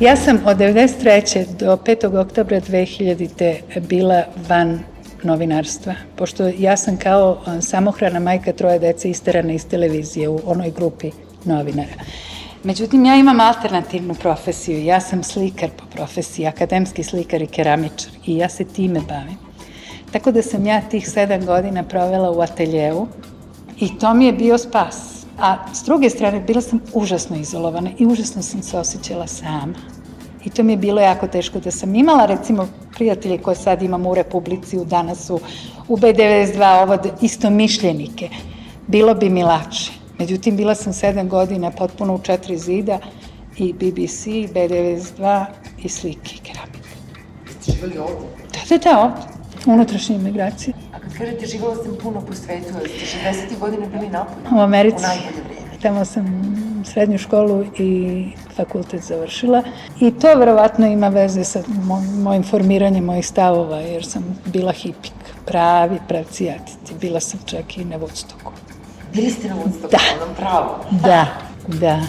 Ja sam od 93. do 5. oktobra 2000. bila van novinarstva, pošto ja sam kao samohrana majka troje dece isterana iz televizije u onoj grupi novinara. Međutim, ja imam alternativnu profesiju. Ja sam slikar po profesiji, akademski slikar i keramičar i ja se time bavim. Tako da sam ja tih sedam godina provela u ateljevu i to mi je bio spas. A s druge strane, bila sam užasno izolovana i užasno sam se osjećala sama. I to mi je bilo jako teško da sam imala, recimo, prijatelje koje sad imam u Republici, u Danasu, u B92, ovo isto mišljenike. Bilo bi mi lakše. Međutim, bila sam sedam godina potpuno u četiri zida i BBC, B92 i slike i keramike. Ste živali ovde? Da, da, da, ovde. Unutrašnje imigracije. A kad kažete živala sam puno po svetu, ste 60. godine bili napolje? U Americi. U najbolje vreme. Tamo sam srednju školu i fakultet završila i to verovatno ima veze sa mojim formiranjem mojih stavova jer sam bila hipik, pravi pravcijatici. Bila sam čak i na Woodstocku. Bili ste na Woodstocku, da. onom pravo? Da, da.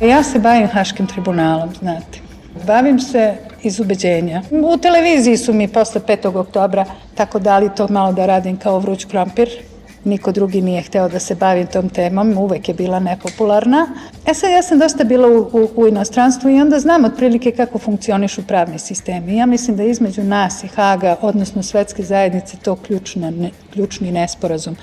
Ja se bavim Haškim tribunalom, znate. Bavim se iz ubeđenja. U televiziji su mi posle 5. oktobra tako dali to malo da radim kao vruć krompir. Niko drugi nije hteo da se bavim tom temom, uvek je bila nepopularna. E sad, ja sam dosta bila u, u, u inostranstvu i onda znam otprilike kako funkcionišu pravni sistemi. Ja mislim da između nas i Haga, odnosno svetske zajednice, to ključna, ne, ključni nesporazum.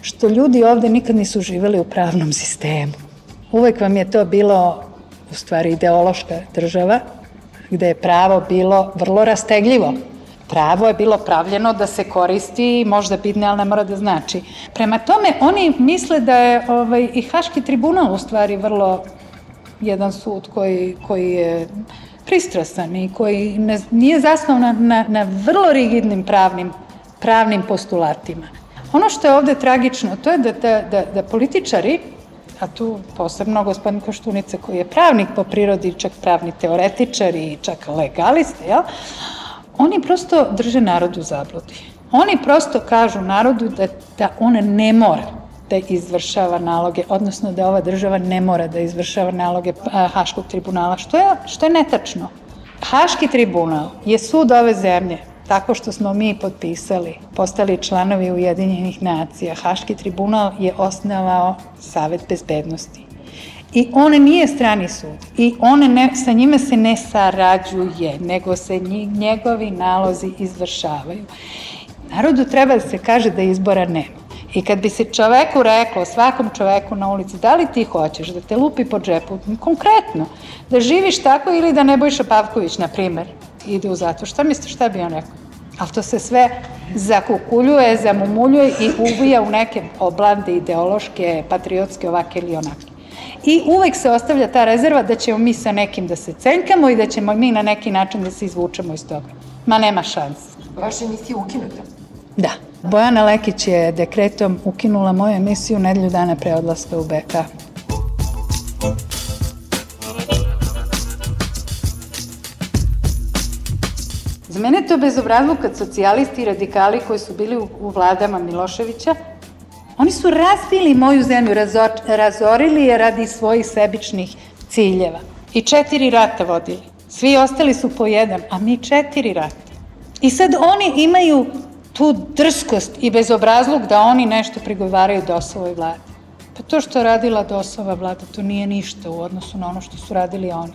Što ljudi ovde nikad nisu živeli u pravnom sistemu. Uvek vam je to bilo u stvari ideološka država, gde je pravo bilo vrlo rastegljivo. Pravo je bilo pravljeno da se koristi, možda bitne, ali ne mora da znači. Prema tome, oni misle da je ovaj, i Haški tribunal u stvari vrlo jedan sud koji, koji je pristrasan i koji ne, nije zasnovan na, na vrlo rigidnim pravnim, pravnim postulatima. Ono što je ovde tragično, to je da, da, da, da političari a tu posebno gospodin Koštunica koji je pravnik po prirodi, čak pravni teoretičar i čak legalista, jel? oni prosto drže narod u zabludi. Oni prosto kažu narodu da, da on ne mora da izvršava naloge, odnosno da ova država ne mora da izvršava naloge Haškog tribunala, što je, što je netačno. Haški tribunal je sud ove zemlje tako što smo mi potpisali, postali članovi Ujedinjenih nacija. Haški tribunal je osnovao Savet bezbednosti. I on nije strani sud. I one ne, sa njime se ne sarađuje, nego se njegovi nalozi izvršavaju. Narodu treba da se kaže da izbora nema. I kad bi se čoveku reklo, svakom čoveku na ulici, da li ti hoćeš da te lupi po džepu, konkretno, da živiš tako ili da Nebojša Pavković, na primer, ide u zatvor, šta misliš, šta bi on rekao? Ali to se sve zakukuljuje, zamumuljuje i ubija u neke oblande ideološke, patriotske, ovake ili onake. I uvek se ostavlja ta rezerva da ćemo mi sa nekim da se cenkamo i da ćemo mi na neki način da se izvučemo iz toga. Ma nema šanse. Vaša emisija ukinuta? Da. Bojana Lekić je dekretom ukinula moju emisiju nedelju dana pre odlaska u BK. Mene je to bezobrazluk kad socijalisti i radikali koji su bili u, u vladama Miloševića, oni su razbili moju zemlju, razor, razorili je radi svojih sebičnih ciljeva. I četiri rata vodili. Svi ostali su po jedan, a mi četiri rata. I sad oni imaju tu drskost i bezobrazluk da oni nešto prigovaraju Dosovoj vladi. Pa to što radila Dosova vlada, to nije ništa u odnosu na ono što su radili oni.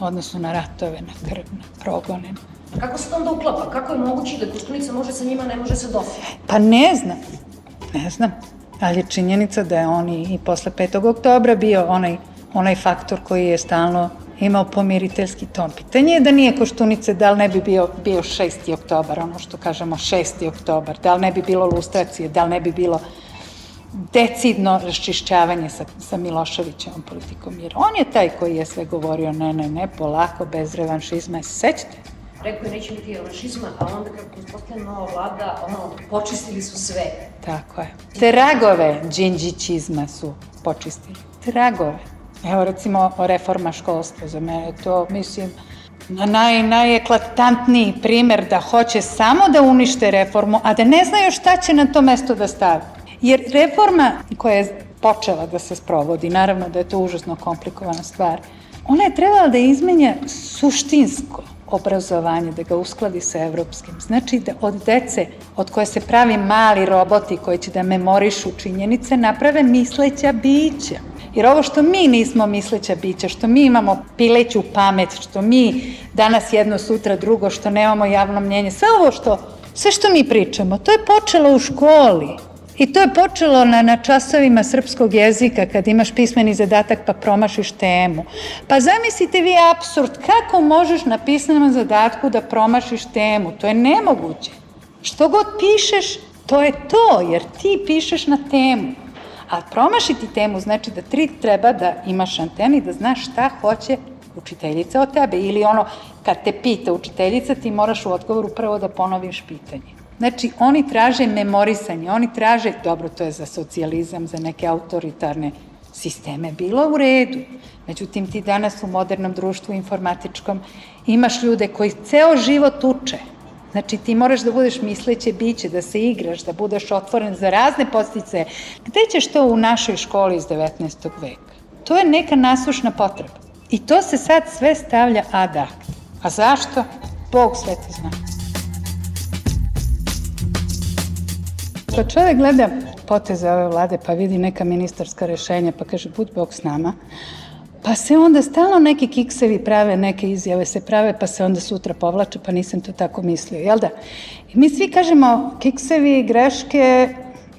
U odnosu na ratove, na krv, na progone. Kako se to onda uklapa? Kako je moguće da Koštunica može sa njima, ne može sa Dosova? Pa ne znam. Ne znam. Ali je činjenica da je on i posle 5. oktobra bio onaj, onaj faktor koji je stalno imao pomiriteljski ton. Pitanje je da nije Koštunice, da li ne bi bio, bio 6. oktobar, ono što kažemo 6. oktobar, da li ne bi bilo lustracije, da li ne bi bilo decidno raščišćavanje sa, sa Miloševićevom politikom, jer on je taj koji je sve govorio ne, ne, ne, polako, bez revanšizma. Sećate? Rekao je neće biti revanšizma, a onda kako uspostavljena nova vlada, ono, počistili su sve. Tako je. Tragove džinđićizma su počistili. Tragove. Evo recimo reforma školstva za mene to mislim naj, najeklatantniji primer da hoće samo da unište reformu, a da ne znaju šta će na to mesto da stavi. Jer reforma koja je počela da se sprovodi, naravno da je to užasno komplikovana stvar, ona je trebala da izmenja suštinsko obrazovanje, da ga uskladi sa evropskim. Znači da od dece od koje se pravi mali roboti koji će da memorišu činjenice, naprave misleća bića. Jer ovo što mi nismo misleća bića, što mi imamo pileću pamet, što mi danas jedno, sutra drugo, što nemamo javno mnjenje, sve ovo što, sve što mi pričamo, to je počelo u školi. I to je počelo na, na časovima srpskog jezika, kad imaš pismeni zadatak pa promašiš temu. Pa zamislite vi absurd, kako možeš na pismenom zadatku da promašiš temu? To je nemoguće. Što god pišeš, to je to, jer ti pišeš na temu. A promašiti temu znači da tri treba da imaš anteni, da znaš šta hoće učiteljica od tebe. Ili ono, kad te pita učiteljica, ti moraš u odgovoru prvo da ponoviš pitanje. Znači, oni traže memorisanje, oni traže, dobro, to je za socijalizam, za neke autoritarne sisteme, bilo u redu. Međutim, ti danas u modernom društvu informatičkom imaš ljude koji ceo život uče, Znači ti moraš da budeš misleće biće, da se igraš, da budeš otvoren za razne postice. Gde ćeš to u našoj školi iz 19. veka? To je neka nasušna potreba. I to se sad sve stavlja ad act. A zašto? Bog sve to zna. Kad čovek gleda poteze ove vlade pa vidi neka ministarska rešenja pa kaže bud Bog s nama, Pa se onda stalno neki kiksevi prave, neke izjave se prave, pa se onda sutra povlače, pa nisam to tako mislio, jel da? I mi svi kažemo kiksevi, greške,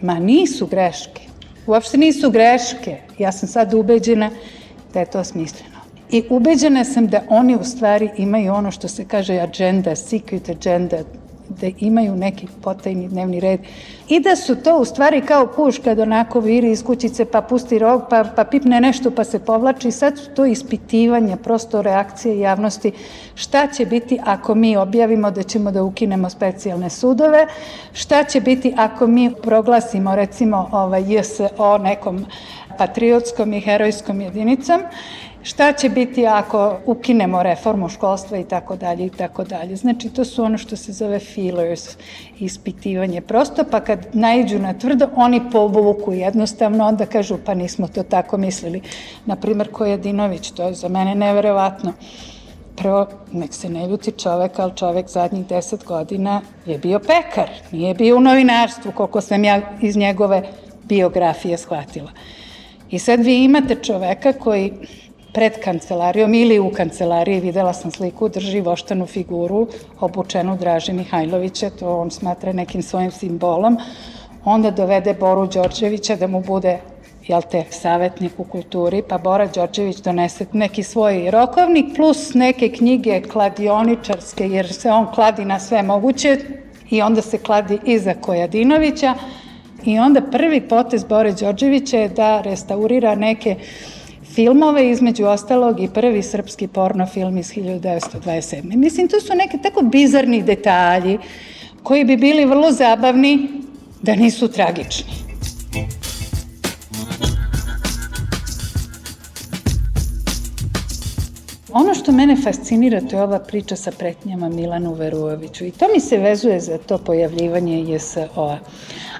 ma nisu greške. Uopšte nisu greške. Ja sam sad ubeđena da je to smisleno. I ubeđena sam da oni u stvari imaju ono što se kaže agenda, secret agenda, da imaju neki potajni dnevni red i da su to u stvari kao puš kad onako viri iz kućice pa pusti rog pa, pa pipne nešto pa se povlači. Sad su to ispitivanja, prosto reakcije javnosti. Šta će biti ako mi objavimo da ćemo da ukinemo specijalne sudove, šta će biti ako mi proglasimo recimo ovaj JSO nekom patriotskom i herojskom jedinicom šta će biti ako ukinemo reformu školstva i tako dalje i tako dalje. Znači to su ono što se zove feelers, ispitivanje prosto, pa kad najđu na tvrdo, oni povuku jednostavno, onda kažu pa nismo to tako mislili. Naprimer, Kojadinović, to je za mene neverovatno. Prvo, nek se ne ljuti čovek, ali čovek zadnjih deset godina je bio pekar, nije bio u novinarstvu, koliko sam ja iz njegove biografije shvatila. I sad vi imate čoveka koji pred kancelarijom ili u kancelariji, videla sam sliku, drži voštanu figuru obučenu Draže Mihajlovića, to on smatra nekim svojim simbolom, onda dovede Boru Đorđevića da mu bude jel te, savetnik u kulturi, pa Bora Đorđević donese neki svoj rokovnik plus neke knjige kladioničarske, jer se on kladi na sve moguće i onda se kladi iza Kojadinovića. I onda prvi potez Bore Đorđevića je da restaurira neke filmove, između ostalog i prvi srpski porno film iz 1927. Mislim, to su neke tako bizarni detalji koji bi bili vrlo zabavni da nisu tragični. Ono što mene fascinira to je ova priča sa pretnjama Milanu Veruoviću i to mi se vezuje za to pojavljivanje JSO-a.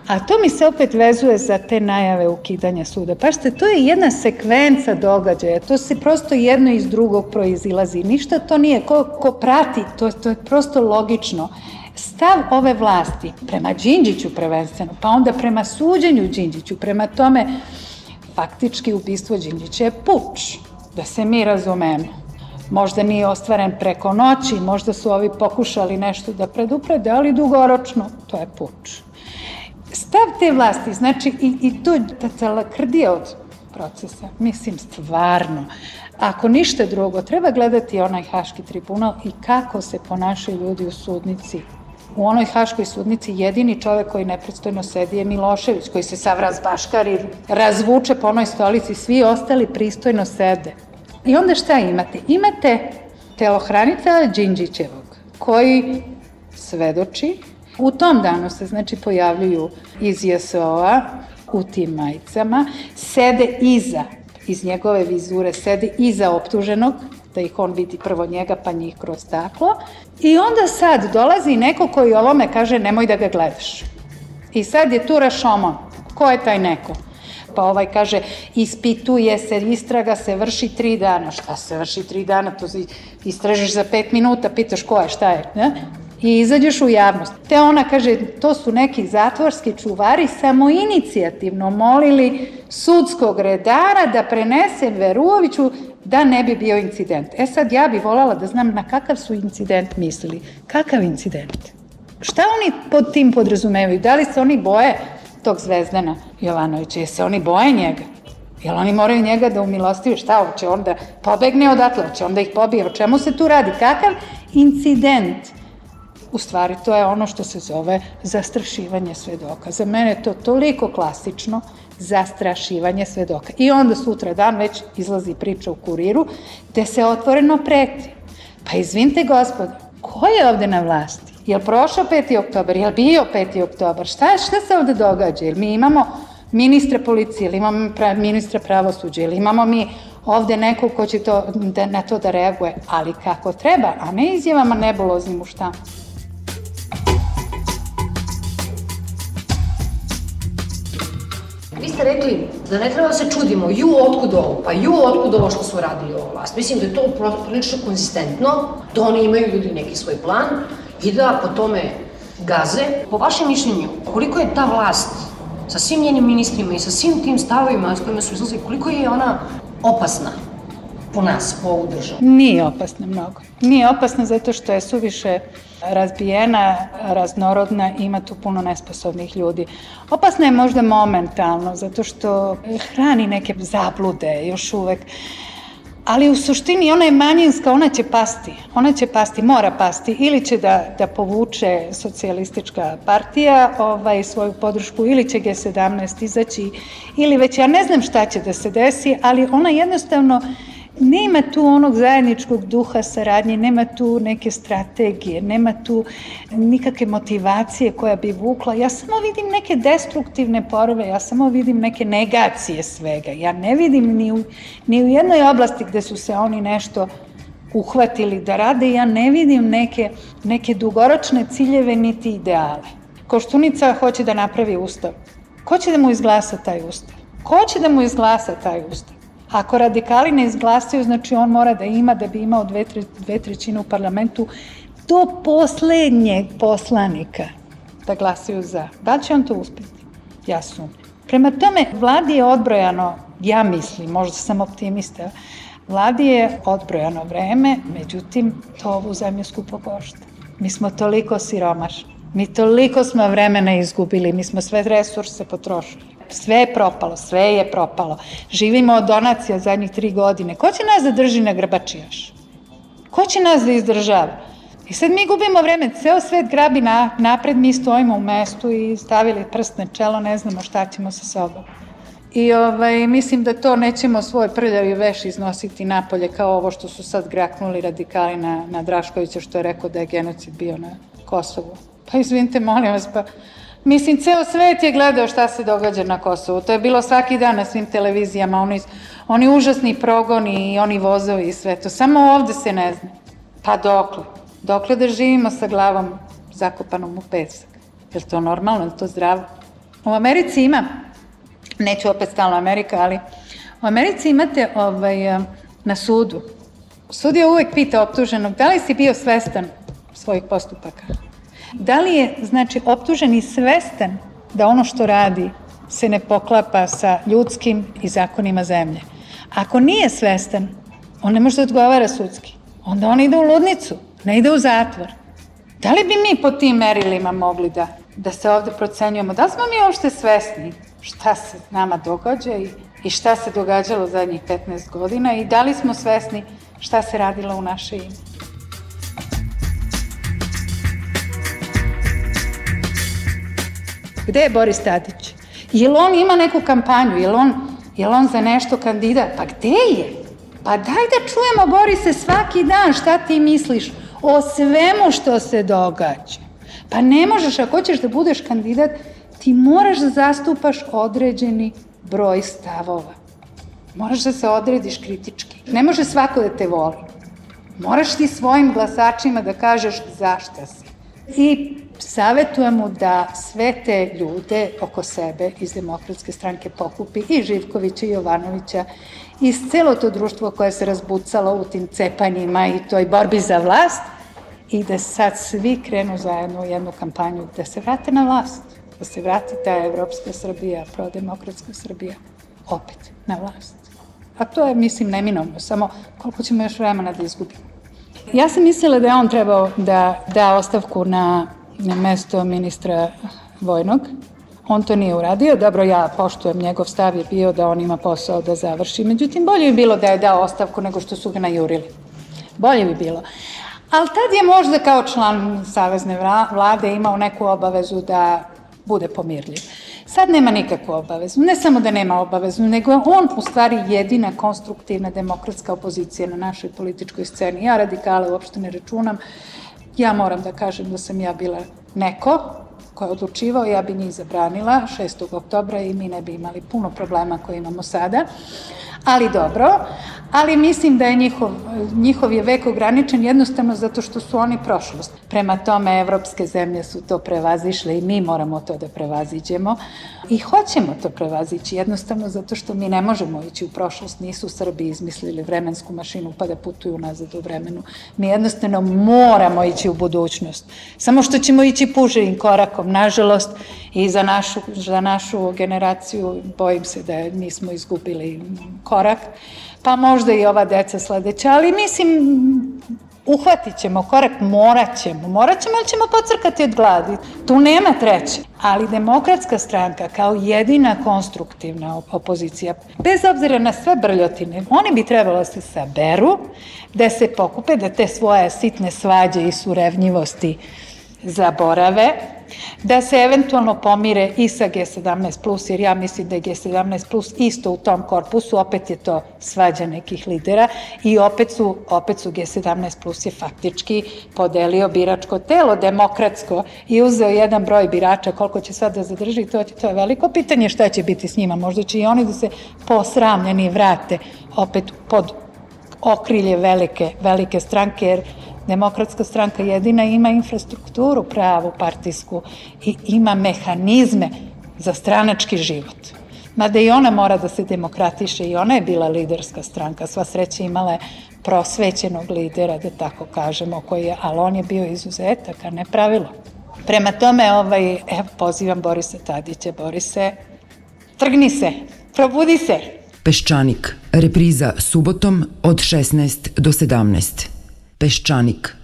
A to mi se opet vezuje za te najave ukidanja suda. Pašte, to je jedna sekvenca događaja, to se prosto jedno iz drugog proizilazi. Ništa to nije, ko, ko prati, to, to je prosto logično. Stav ove vlasti prema Đinđiću prvenstveno, pa onda prema suđenju Đinđiću, prema tome faktički ubistvo Đinđića je puč, da se mi razumemo. Možda nije ostvaren preko noći, možda su ovi pokušali nešto da preduprede, ali dugoročno to je puč. Stav te vlasti, znači i, i to ta cela krdija od procesa, mislim stvarno, ako ništa drugo, treba gledati onaj Haški tribunal i kako se ponašaju ljudi u sudnici u onoj Haškoj sudnici jedini čovek koji nepredstojno sedi je Milošević, koji se sav razbaškari, razvuče po onoj stolici, svi ostali pristojno sede. I onda šta imate? Imate telohranica Đinđićevog, koji svedoči. U tom danu se znači pojavljuju iz JSO-a u tim majicama, sede iza, iz njegove vizure, sede iza optuženog, da ih on vidi prvo njega pa njih kroz staklo. I onda sad dolazi neko koji ovome kaže nemoj da ga gledaš. I sad je tu Rašomon. Ko je taj neko? pa ovaj kaže ispituje se, istraga se vrši tri dana. Šta se vrši tri dana? To istražiš za pet minuta, pitaš ko je, šta je, ne? I izađeš u javnost. Te ona kaže, to su neki zatvorski čuvari samo inicijativno molili sudskog redara da prenese Veruoviću da ne bi bio incident. E sad ja bi volala da znam na kakav su incident mislili. Kakav incident? Šta oni pod tim podrazumevaju? Da li se oni boje tog Zvezdana Jovanovića. Jel se oni boje njega? Jel oni moraju njega da umilostiju? Šta hoće onda pobegne odatle? Hoće onda ih pobije? O čemu se tu radi? Kakav incident? U stvari, to je ono što se zove zastrašivanje svedoka. Za mene je to toliko klasično, zastrašivanje svedoka. I onda sutra dan već izlazi priča u kuriru, gde se otvoreno preti. Pa izvinte gospodo, ko je ovde na vlasti? Jel prošao 5. oktober? Jel bio 5. oktober? Šta, šta se ovde događa? Jel mi imamo ministra policije, ili imamo pra, ministra pravosuđa, ili imamo mi ovde nekog ko će to, da, na to da reaguje, ali kako treba, a ne izjavama nebuloznim u štampu. Vi ste rekli da ne treba da se čudimo, ju, otkud ovo, pa ju, otkud ovo što su radili ovo vlast. Mislim da je to prilično konzistentno, da oni imaju ljudi neki svoj plan, i da po tome gaze. Po vašem mišljenju, koliko je ta vlast sa svim njenim ministrima i sa svim tim stavovima s kojima su izlazili, koliko je ona opasna po nas, po ovu državu? Nije opasna mnogo. Nije opasna zato što je suviše razbijena, raznorodna ima tu puno nesposobnih ljudi. Opasna je možda momentalno zato što hrani neke zablude još uvek ali u suštini ona je manjinska, ona će pasti, ona će pasti, mora pasti, ili će da, da povuče socijalistička partija ovaj, svoju podršku, ili će G17 izaći, ili već ja ne znam šta će da se desi, ali ona jednostavno nema tu onog zajedničkog duha saradnje, nema tu neke strategije, nema tu nikakve motivacije koja bi vukla. Ja samo vidim neke destruktivne porove, ja samo vidim neke negacije svega. Ja ne vidim ni u, ni u jednoj oblasti gde su se oni nešto uhvatili da rade, ja ne vidim neke, neke dugoročne ciljeve niti ideale. Koštunica hoće da napravi ustav. Ko će da mu izglasa taj ustav? Ko će da mu izglasa taj ustav? Ako radikali ne izglasaju, znači on mora da ima, da bi imao dve, tre, dve trećine u parlamentu, do poslednjeg poslanika da glasaju za. Da će on to uspeti? Ja sumnjam. Prema tome, vladi je odbrojano, ja mislim, možda sam optimista, vladi je odbrojano vreme, međutim, to ovu zemlju skupo košta. Mi smo toliko siromašni, mi toliko smo vremena izgubili, mi smo sve resurse potrošili. Sve je propalo, sve je propalo. Živimo od donacija zadnjih tri godine. Ko će nas da drži na grbačijaš? Ko će nas da izdržava? I sad mi gubimo vreme, ceo svet grabi na, napred, mi stojimo u mestu i stavili prst na čelo, ne znamo šta ćemo sa sobom. I ovaj, mislim da to nećemo svoj prljavi veš iznositi napolje kao ovo što su sad graknuli radikali na, na Draškovića što je rekao da je genocid bio na Kosovu. Pa izvinite, molim vas, pa Mislim, ceo svet je gledao šta se događa na Kosovu. To je bilo svaki dan na svim televizijama, oni, oni užasni progoni i oni vozovi i sve to. Samo ovde se ne zna. Pa dokle? Dokle da živimo sa glavom zakopanom u pesak? Je li to normalno? Je li to zdravo? U Americi ima, neću opet stalno Amerika, ali u Americi imate ovaj, na sudu. Sudija uvek pita optuženog da li si bio svestan svojih postupaka. Da li je, znači, optuženi svestan da ono što radi se ne poklapa sa ljudskim i zakonima zemlje? Ako nije svestan, on ne može da odgovara sudski. Onda on ide u ludnicu, ne ide u zatvor. Da li bi mi po tim merilima mogli da, da se ovde procenjujemo? Da li smo mi uopšte svesni šta se nama događa i, i šta se događalo zadnjih 15 godina i da li smo svesni šta se radilo u naše ime? Gde je Boris Tadić? Jel on ima neku kampanju? Jel on, jel on za nešto kandidat? Pa gde je? Pa daj da čujemo, Borise, svaki dan šta ti misliš o svemu što se događa. Pa ne možeš, ako hoćeš da budeš kandidat, ti moraš da zastupaš određeni broj stavova. Moraš da se odrediš kritički. Ne može svako da te voli. Moraš ti svojim glasačima da kažeš zašta si. I savetujem mu da sve te ljude oko sebe iz demokratske stranke pokupi i Živkovića i Jovanovića i celo to društvo koje se razbucalo u tim cepanjima i toj borbi za vlast i da sad svi krenu zajedno u jednu kampanju da se vrate na vlast, da se vrati ta evropska Srbija, prodemokratska Srbija opet na vlast. A to je, mislim, neminovno, samo koliko ćemo još vremena da izgubimo. Ja sam mislila da je on trebao da da ostavku na na mesto ministra Vojnog. On to nije uradio, dobro ja poštujem, njegov stav je bio da on ima posao da završi, međutim bolje bi bilo da je dao ostavku nego što su ga najurili. Bolje bi bilo. Ali tad je možda kao član Savezne vlade imao neku obavezu da bude pomirljiv. Sad nema nikakvu obavezu. Ne samo da nema obavezu, nego je on u stvari jedina konstruktivna demokratska opozicija na našoj političkoj sceni. Ja radikale uopšte ne računam. Ja moram da kažem da sam ja bila neko ko je odlučivao, ja bi njih zabranila 6. oktobra i mi ne bi imali puno problema koje imamo sada. Ali dobro, ali mislim da je njihov, njihov je vek ograničen jednostavno zato što su oni prošlost. Prema tome, evropske zemlje su to prevazišle i mi moramo to da prevaziđemo i hoćemo to prevazići jednostavno zato što mi ne možemo ići u prošlost, nisu Srbi izmislili vremensku mašinu pa da putuju nazad u vremenu. Mi jednostavno moramo ići u budućnost. Samo što ćemo ići puževim korakom, nažalost, i za našu, za našu generaciju bojim se da nismo izgubili korak pa možda i ova deca sledeća, ali mislim, uhvatit ćemo korak, morat ćemo, morat ćemo, ali ćemo pocrkati od gladi. Tu nema treće. Ali demokratska stranka kao jedina konstruktivna opozicija, bez obzira na sve brljotine, oni bi trebalo da se saberu, da se pokupe, da te svoje sitne svađe i surevnjivosti zaborave, da se eventualno pomire i sa G17+, plus, jer ja mislim da je G17+, plus isto u tom korpusu, opet je to svađa nekih lidera i opet su, opet su G17+, plus je faktički podelio biračko telo demokratsko i uzeo jedan broj birača, koliko će sad da zadrži, to, to je veliko pitanje šta će biti s njima, možda će i oni da se posramljeni vrate opet pod okrilje velike, velike stranke, jer Demokratska stranka jedina ima infrastrukturu pravu partijsku i ima mehanizme za stranački život. Mada i ona mora da se demokratiše i ona je bila liderska stranka. Sva sreća imala je prosvećenog lidera, da tako kažemo, koji je, ali on je bio izuzetak, a ne pravilo. Prema tome, ovaj, evo, pozivam Borisa Tadića, Borise, trgni se, probudi se. Peščanik, repriza subotom od 16 do 17. Peščanik.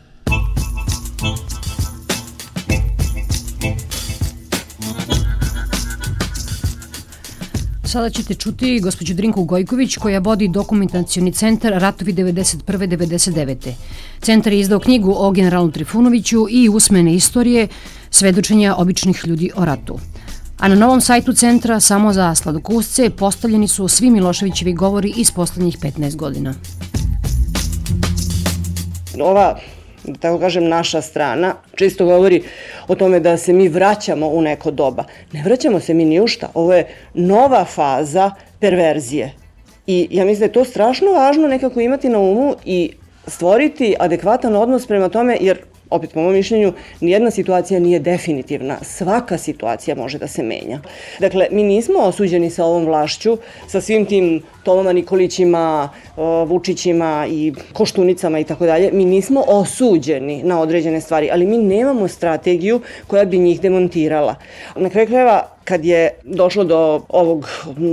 Sada ćete čuti gospođu Drinku Gojković koja vodi dokumentacioni centar Ratovi 91. 99. Centar je izdao knjigu o generalu Trifunoviću i usmene istorije svedočenja običnih ljudi o ratu. A na novom sajtu centra samo za sladokusce postavljeni su svi Miloševićevi govori iz poslednjih 15 godina. Ova da tako kažem, naša strana, čisto govori o tome da se mi vraćamo u neko doba. Ne vraćamo se mi ni u šta. Ovo je nova faza perverzije. I ja mislim da je to strašno važno nekako imati na umu i stvoriti adekvatan odnos prema tome, jer opet po mojom mišljenju, nijedna situacija nije definitivna. Svaka situacija može da se menja. Dakle, mi nismo osuđeni sa ovom vlašću, sa svim tim Tomama Nikolićima, Vučićima i Koštunicama i tako dalje. Mi nismo osuđeni na određene stvari, ali mi nemamo strategiju koja bi njih demontirala. Na kraju krajeva, kad je došlo do ovog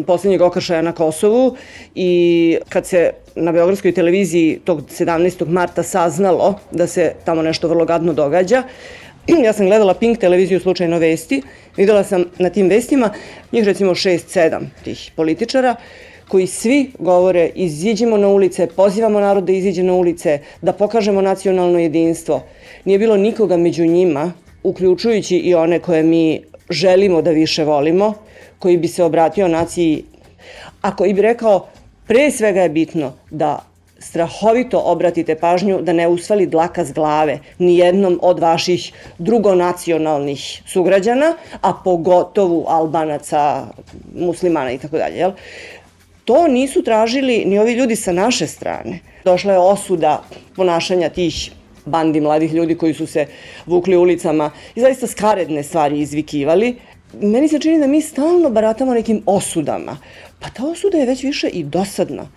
poslednjeg okršaja na Kosovu i kad se na Beogradskoj televiziji tog 17. marta saznalo da se tamo nešto vrlo gadno događa, ja sam gledala Pink televiziju slučajno vesti, videla sam na tim vestima njih recimo 6-7 tih političara koji svi govore iziđimo na ulice, pozivamo narod da iziđe na ulice, da pokažemo nacionalno jedinstvo. Nije bilo nikoga među njima, uključujući i one koje mi želimo da više volimo, koji bi se obratio naciji, a koji bi rekao pre svega je bitno da strahovito obratite pažnju da ne usvali dlaka s glave ni jednom od vaših drugonacionalnih sugrađana, a pogotovu albanaca, muslimana i tako dalje. To nisu tražili ni ovi ljudi sa naše strane. Došla je osuda ponašanja tih bandi mladih ljudi koji su se vukli ulicama i zaista skaredne stvari izvikivali. Meni se čini da mi stalno baratamo nekim osudama. Pa ta osuda je već više i dosadna.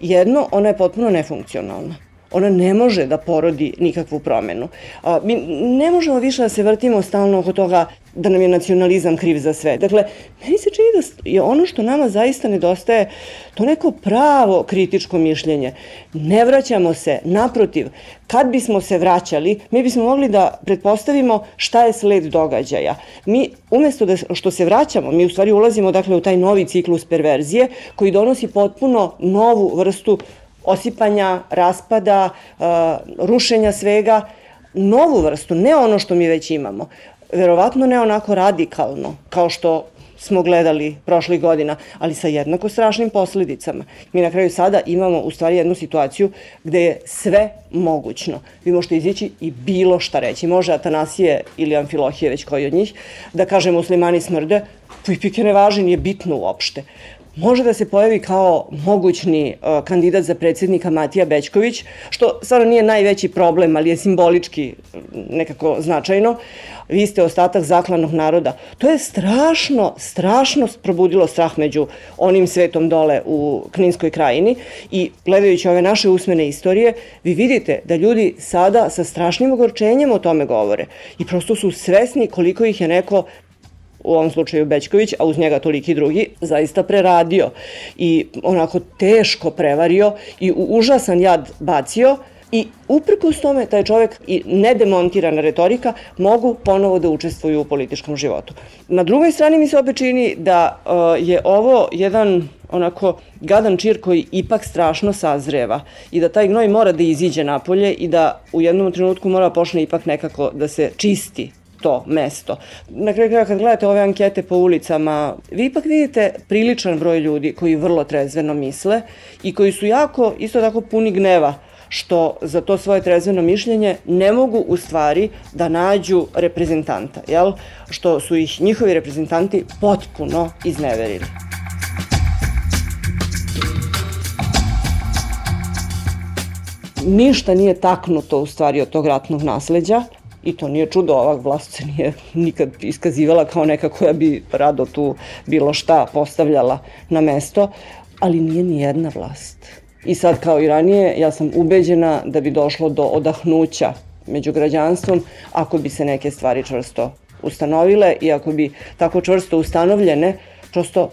Jedno, ona je potpuno nefunkcionalna ona ne može da porodi nikakvu promenu. A, mi ne možemo više da se vrtimo stalno oko toga da nam je nacionalizam kriv za sve. Dakle, meni se čini da je ono što nama zaista nedostaje to neko pravo kritičko mišljenje. Ne vraćamo se, naprotiv, kad bismo se vraćali, mi bismo mogli da pretpostavimo šta je sled događaja. Mi, umesto da što se vraćamo, mi u stvari ulazimo dakle, u taj novi ciklus perverzije koji donosi potpuno novu vrstu osipanja, raspada, uh, rušenja svega, novu vrstu, ne ono što mi već imamo. Verovatno ne onako radikalno, kao što smo gledali prošlih godina, ali sa jednako strašnim posledicama. Mi na kraju sada imamo u stvari jednu situaciju gde je sve mogućno. Vi možete izići i bilo šta reći. Može Atanasije ili Amfilohije, već koji od njih, da kaže muslimani smrde, pujpike ne važi, nije bitno uopšte može da se pojavi kao mogućni uh, kandidat za predsednika Matija Bećković, što stvarno nije najveći problem, ali je simbolički nekako značajno. Vi ste ostatak zaklanog naroda. To je strašno, strašno probudilo strah među onim svetom dole u Kninskoj krajini i gledajući ove naše usmene istorije, vi vidite da ljudi sada sa strašnim ogorčenjem o tome govore i prosto su svesni koliko ih je neko u ovom slučaju Bećković, a uz njega toliki drugi, zaista preradio i onako teško prevario i u užasan jad bacio I uprkos tome, taj čovek i nedemontirana retorika mogu ponovo da učestvuju u političkom životu. Na drugoj strani mi se opet čini da uh, je ovo jedan onako gadan čir koji ipak strašno sazreva i da taj gnoj mora da iziđe napolje i da u jednom trenutku mora počne ipak nekako da se čisti to mesto. Na kraju kraja kad gledate ove ankete po ulicama, vi ipak vidite priličan broj ljudi koji vrlo trezveno misle i koji su jako, isto tako puni gneva što za to svoje trezveno mišljenje ne mogu u stvari da nađu reprezentanta, jel? što su ih njihovi reprezentanti potpuno izneverili. Ništa nije taknuto u stvari od tog ratnog nasleđa, I to nije čudo, ova vlast se nije nikad iskazivala kao neka koja bi rado tu bilo šta postavljala na mesto, ali nije ni jedna vlast. I sad kao i ranije, ja sam ubeđena da bi došlo do odahnuća među građanstvom ako bi se neke stvari čvrsto ustanovile i ako bi tako čvrsto ustanovljene prosto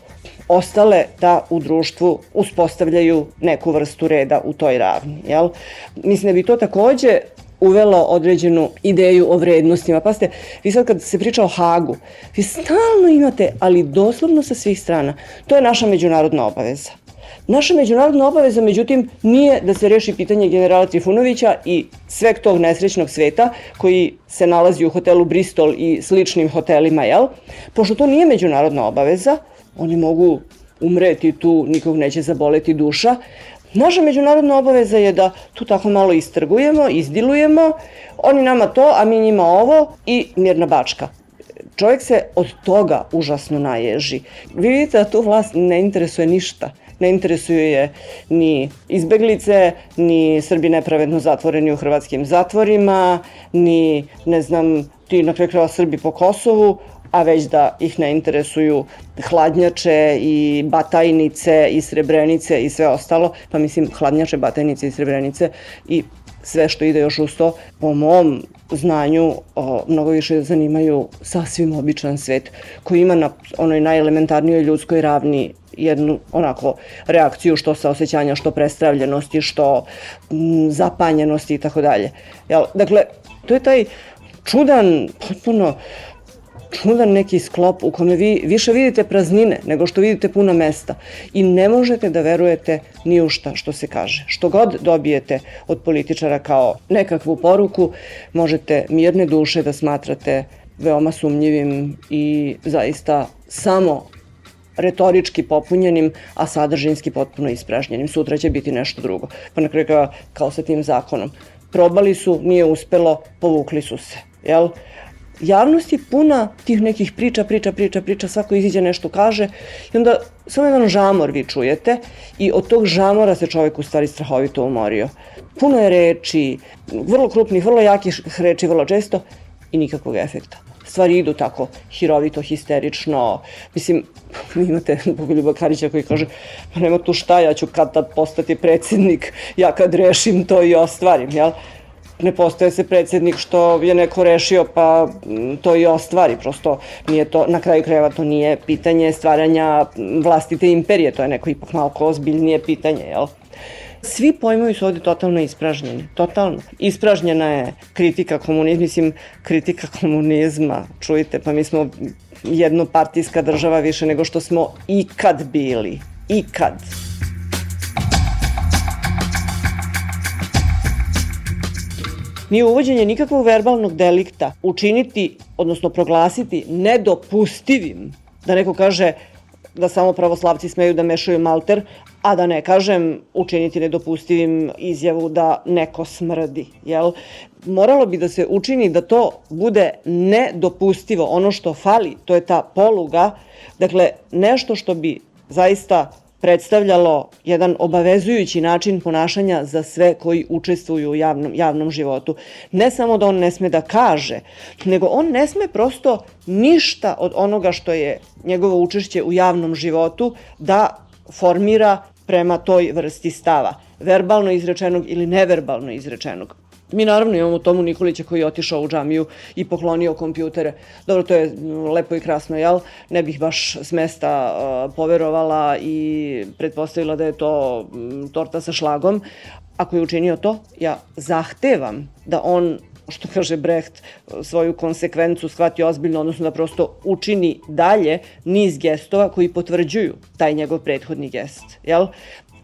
ostale da u društvu uspostavljaju neku vrstu reda u toj ravni. Jel? Mislim da bi to takođe uvelo određenu ideju o vrednostima. Pa ste, vi sad kad se priča o Hagu, vi stalno imate, ali doslovno sa svih strana, to je naša međunarodna obaveza. Naša međunarodna obaveza, međutim, nije da se reši pitanje generala Trifunovića i sveg tog nesrećnog sveta koji se nalazi u hotelu Bristol i sličnim hotelima, jel? Pošto to nije međunarodna obaveza, oni mogu umreti tu, nikog neće zaboleti duša. Naša međunarodna obaveza je da tu tako malo istrgujemo, izdilujemo, oni nama to, a mi njima ovo i mirna bačka. Čovjek se od toga užasno naježi. Vi vidite da tu vlast ne interesuje ništa ne interesuju je ni izbeglice, ni Srbi nepravedno zatvoreni u hrvatskim zatvorima, ni, ne znam, ti na kraju Srbi po Kosovu, a već da ih ne interesuju hladnjače i batajnice i srebrenice i sve ostalo, pa mislim hladnjače, batajnice i srebrenice i sve što ide još uz to, po mom znanju o, mnogo više zanimaju sasvim običan svet koji ima na onoj najelementarnijoj ljudskoj ravni jednu onako reakciju što sa osjećanja, što prestravljenosti, što m, zapanjenosti i tako dalje. Dakle, to je taj čudan, potpuno čudan neki sklop u kome vi više vidite praznine nego što vidite puna mesta i ne možete da verujete ni u šta što se kaže. Što god dobijete od političara kao nekakvu poruku, možete mirne duše da smatrate veoma sumnjivim i zaista samo retorički popunjenim, a sadržinski potpuno ispražnjenim. Sutra će biti nešto drugo. Pa na kraju kao, sa tim zakonom. Probali su, nije uspelo, povukli su se. Jel? Javnost je puna tih nekih priča, priča, priča, priča, svako iziđe nešto kaže i onda samo jedan žamor vi čujete i od tog žamora se čovjek u stvari strahovito umorio. Puno je reči, vrlo krupnih, vrlo jakih reči, vrlo često i nikakvog efekta. Stvari idu tako hirovito, histerično. Mislim, imate Bogoljuba Karića koji kaže, pa nema tu šta, ja ću kad tad postati predsednik, ja kad rešim to i ostvarim, jel? Ne postoje se predsednik što je neko rešio pa to i ostvari. Prosto nije to, na kraju krajeva to nije pitanje stvaranja vlastite imperije, to je neko ipak malo ozbiljnije pitanje, jel? Svi pojmovi su ovde totalno ispražnjeni, totalno. Ispražnjena je kritika komunizma, mislim, kritika komunizma, čujte, pa mi smo jednopartijska država više nego što smo ikad bili, ikad. Ikad. Nije uvođenje nikakvog verbalnog delikta učiniti, odnosno proglasiti nedopustivim, da neko kaže da samo pravoslavci smeju da mešaju malter, a da ne kažem učiniti nedopustivim izjavu da neko smrdi. Jel? Moralo bi da se učini da to bude nedopustivo. Ono što fali, to je ta poluga, dakle nešto što bi zaista predstavljalo jedan obavezujući način ponašanja za sve koji učestvuju u javnom, javnom životu. Ne samo da on ne sme da kaže, nego on ne sme prosto ništa od onoga što je njegovo učešće u javnom životu da formira prema toj vrsti stava, verbalno izrečenog ili neverbalno izrečenog. Mi naravno imamo Tomu Nikolića koji je otišao u džamiju i poklonio kompjutere. Dobro, to je lepo i krasno, jel? Ne bih baš s mesta uh, poverovala i pretpostavila da je to um, torta sa šlagom. Ako je učinio to, ja zahtevam da on što kaže Brecht, svoju konsekvencu shvati ozbiljno, odnosno da prosto učini dalje niz gestova koji potvrđuju taj njegov prethodni gest. Jel?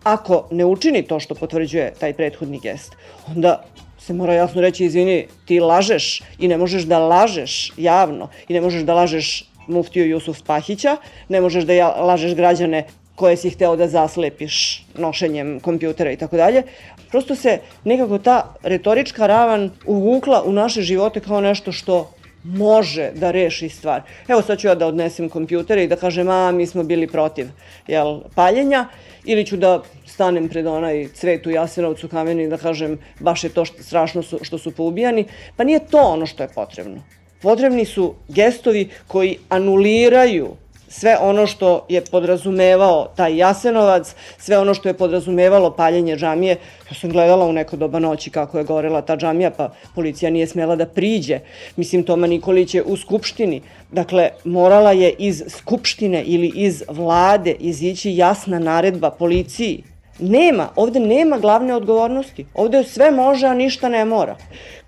Ako ne učini to što potvrđuje taj prethodni gest, onda се мора јасно рече извини, ти лажеш и не можеш да лажеш јавно. И не можеш да лажеш муфтио Јусуф Пахića, не можеш да лажеш граѓане кое си хтео да заслепиш ношењем компјутера и така даље Просто се некако та реторичка раван увукла у наше животе као нешто што može da reši stvar. Evo sad ću ja da odnesem kompjutere i da kažem, a mi smo bili protiv jel, paljenja, ili ću da stanem pred onaj cvet u Jasenovcu kameni i da kažem baš je to što, strašno su, što su poubijani. Pa nije to ono što je potrebno. Potrebni su gestovi koji anuliraju sve ono što je podrazumevao taj Jasenovac, sve ono što je podrazumevalo paljenje džamije. Ja sam gledala u neko doba noći kako je gorela ta džamija, pa policija nije smela da priđe. Mislim, Toma Nikolić je u Skupštini. Dakle, morala je iz Skupštine ili iz vlade izići jasna naredba policiji. Nema, ovde nema glavne odgovornosti. Ovde sve može, a ništa ne mora.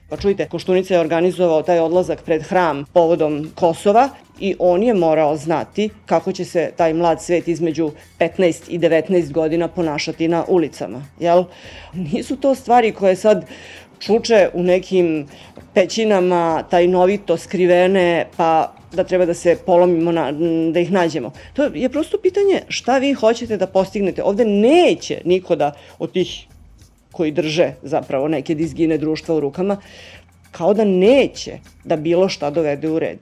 Pa čujte, Koštunica je organizovao taj odlazak pred hram povodom Kosova i on je morao znati kako će se taj mlad svet između 15 i 19 godina ponašati na ulicama, jel? Nisu to stvari koje sad čuče u nekim pećinama tajnovito skrivene, pa da treba da se polomimo, na, da ih nađemo. To je prosto pitanje šta vi hoćete da postignete. Ovde neće niko da od tih koji drže zapravo neke dizgine društva u rukama, kao da neće da bilo šta dovede u red.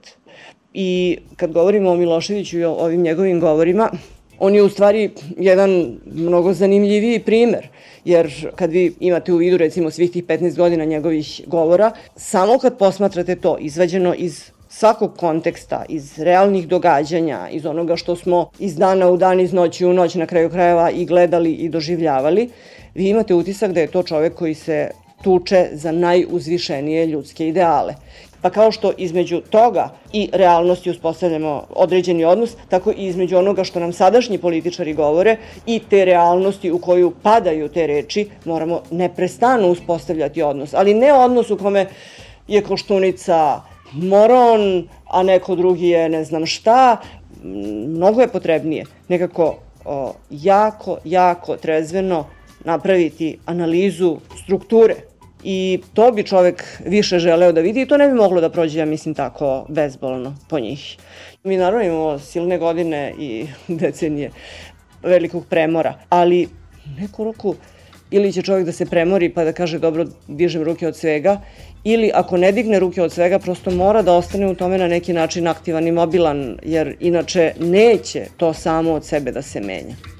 I kad govorimo o Miloševiću i o ovim njegovim govorima, on je u stvari jedan mnogo zanimljiviji primer, jer kad vi imate u vidu recimo svih tih 15 godina njegovih govora, samo kad posmatrate to izvađeno iz svakog konteksta, iz realnih događanja, iz onoga što smo iz dana u dan, iz noći u noć na kraju krajeva i gledali i doživljavali, vi imate utisak da je to čovek koji se tuče za najuzvišenije ljudske ideale. Pa kao što između toga i realnosti uspostavljamo određeni odnos, tako i između onoga što nam sadašnji političari govore i te realnosti u koju padaju te reči, moramo neprestano uspostavljati odnos. Ali ne odnos u kome je Koštunica moron, a neko drugi je ne znam šta. Mnogo je potrebnije nekako o, jako, jako trezveno napraviti analizu strukture i to bi čovek više želeo da vidi i to ne bi moglo da prođe, ja mislim, tako bezbolno po njih. Mi naravno imamo silne godine i decenije velikog premora, ali neku roku ili će čovjek da se premori pa da kaže dobro dižem ruke od svega ili ako ne digne ruke od svega prosto mora da ostane u tome na neki način aktivan i mobilan jer inače neće to samo od sebe da se menja.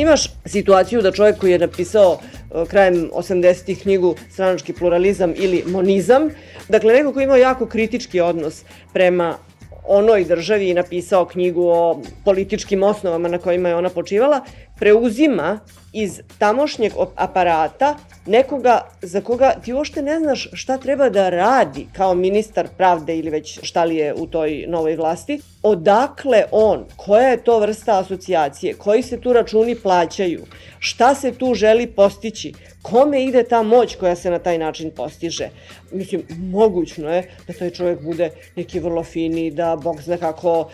Imaš situaciju da čovjek koji je napisao e, krajem 80-ih knjigu Stranački pluralizam ili monizam, dakle neko koji ima jako kritički odnos prema onoj državi i napisao knjigu o političkim osnovama na kojima je ona počivala, preuzima iz tamošnjeg aparata nekoga za koga ti uopšte ne znaš šta treba da radi kao ministar pravde ili već šta li je u toj novoj vlasti, odakle on, koja je to vrsta asocijacije, koji se tu računi plaćaju, šta se tu želi postići, kome ide ta moć koja se na taj način postiže. Mislim, mogućno je da taj čovjek bude neki vrlo fini, da Bog zna kako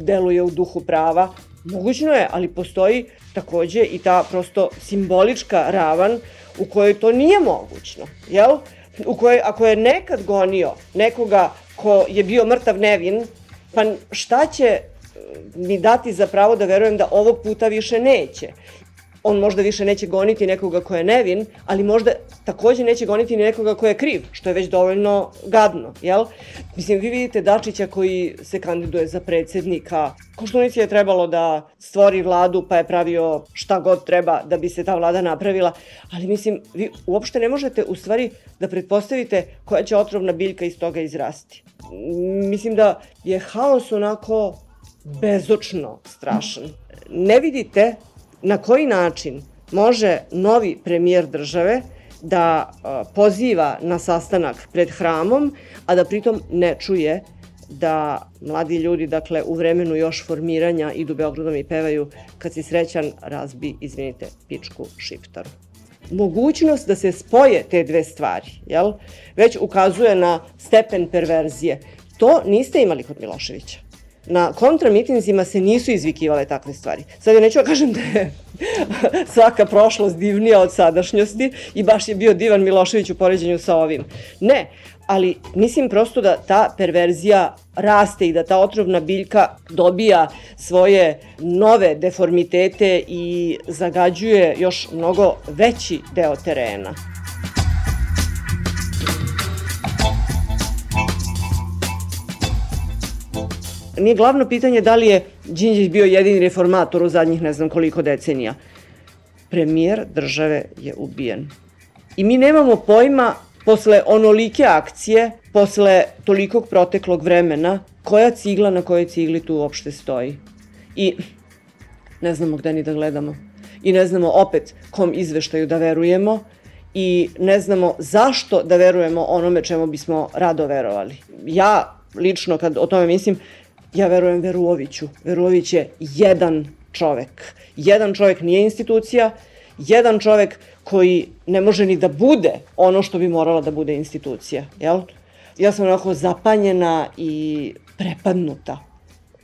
deluje u duhu prava, Mogućno je, ali postoji takođe i ta prosto simbolička ravan u kojoj to nije mogućno, jel? U kojoj, ako je nekad gonio nekoga ko je bio mrtav nevin, pa šta će eh, mi dati za pravo da verujem da ovog puta više neće on možda više neće goniti nekoga ko je nevin, ali možda takođe neće goniti ni nekoga ko je kriv, što je već dovoljno gadno, jel? Mislim, vi vidite Dačića koji se kandiduje za predsednika. Koštunici je trebalo da stvori vladu, pa je pravio šta god treba da bi se ta vlada napravila, ali mislim, vi uopšte ne možete u stvari da pretpostavite koja će otrovna biljka iz toga izrasti. Mislim da je haos onako bezočno strašan. Ne vidite na koji način može novi premijer države da poziva na sastanak pred hramom, a da pritom ne čuje da mladi ljudi, dakle, u vremenu još formiranja idu Beogradom i pevaju kad si srećan, razbi, izvinite, pičku šiptaru. Mogućnost da se spoje te dve stvari, jel, već ukazuje na stepen perverzije. To niste imali kod Miloševića na kontramitinzima se nisu izvikivale takve stvari. Sad ja neću da kažem da je svaka prošlost divnija od sadašnjosti i baš je bio divan Milošević u poređenju sa ovim. Ne, ali mislim prosto da ta perverzija raste i da ta otrovna biljka dobija svoje nove deformitete i zagađuje još mnogo veći deo terena. Nije glavno pitanje da li je Đinđić bio jedini reformator u zadnjih ne znam koliko decenija. Premijer države je ubijen. I mi nemamo pojma posle onolike akcije, posle tolikog proteklog vremena, koja cigla na kojoj cigli tu uopšte stoji. I ne znamo gde ni da gledamo. I ne znamo opet kom izveštaju da verujemo i ne znamo zašto da verujemo onome čemu bismo rado verovali. Ja lično kad o tome mislim, ja verujem Veruoviću. Veruović je jedan čovek. Jedan čovek nije institucija, jedan čovek koji ne može ni da bude ono što bi morala da bude institucija, jel? Ja sam onako zapanjena i prepadnuta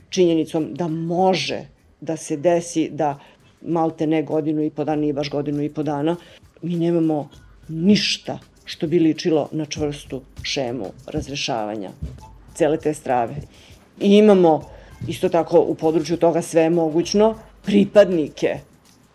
činjenicom da može da se desi da malte ne godinu i po dana, nije baš godinu i po dana, mi nemamo ništa što bi ličilo na čvrstu šemu razrešavanja cele te strave. I imamo isto tako u području toga sve mogućno pripadnike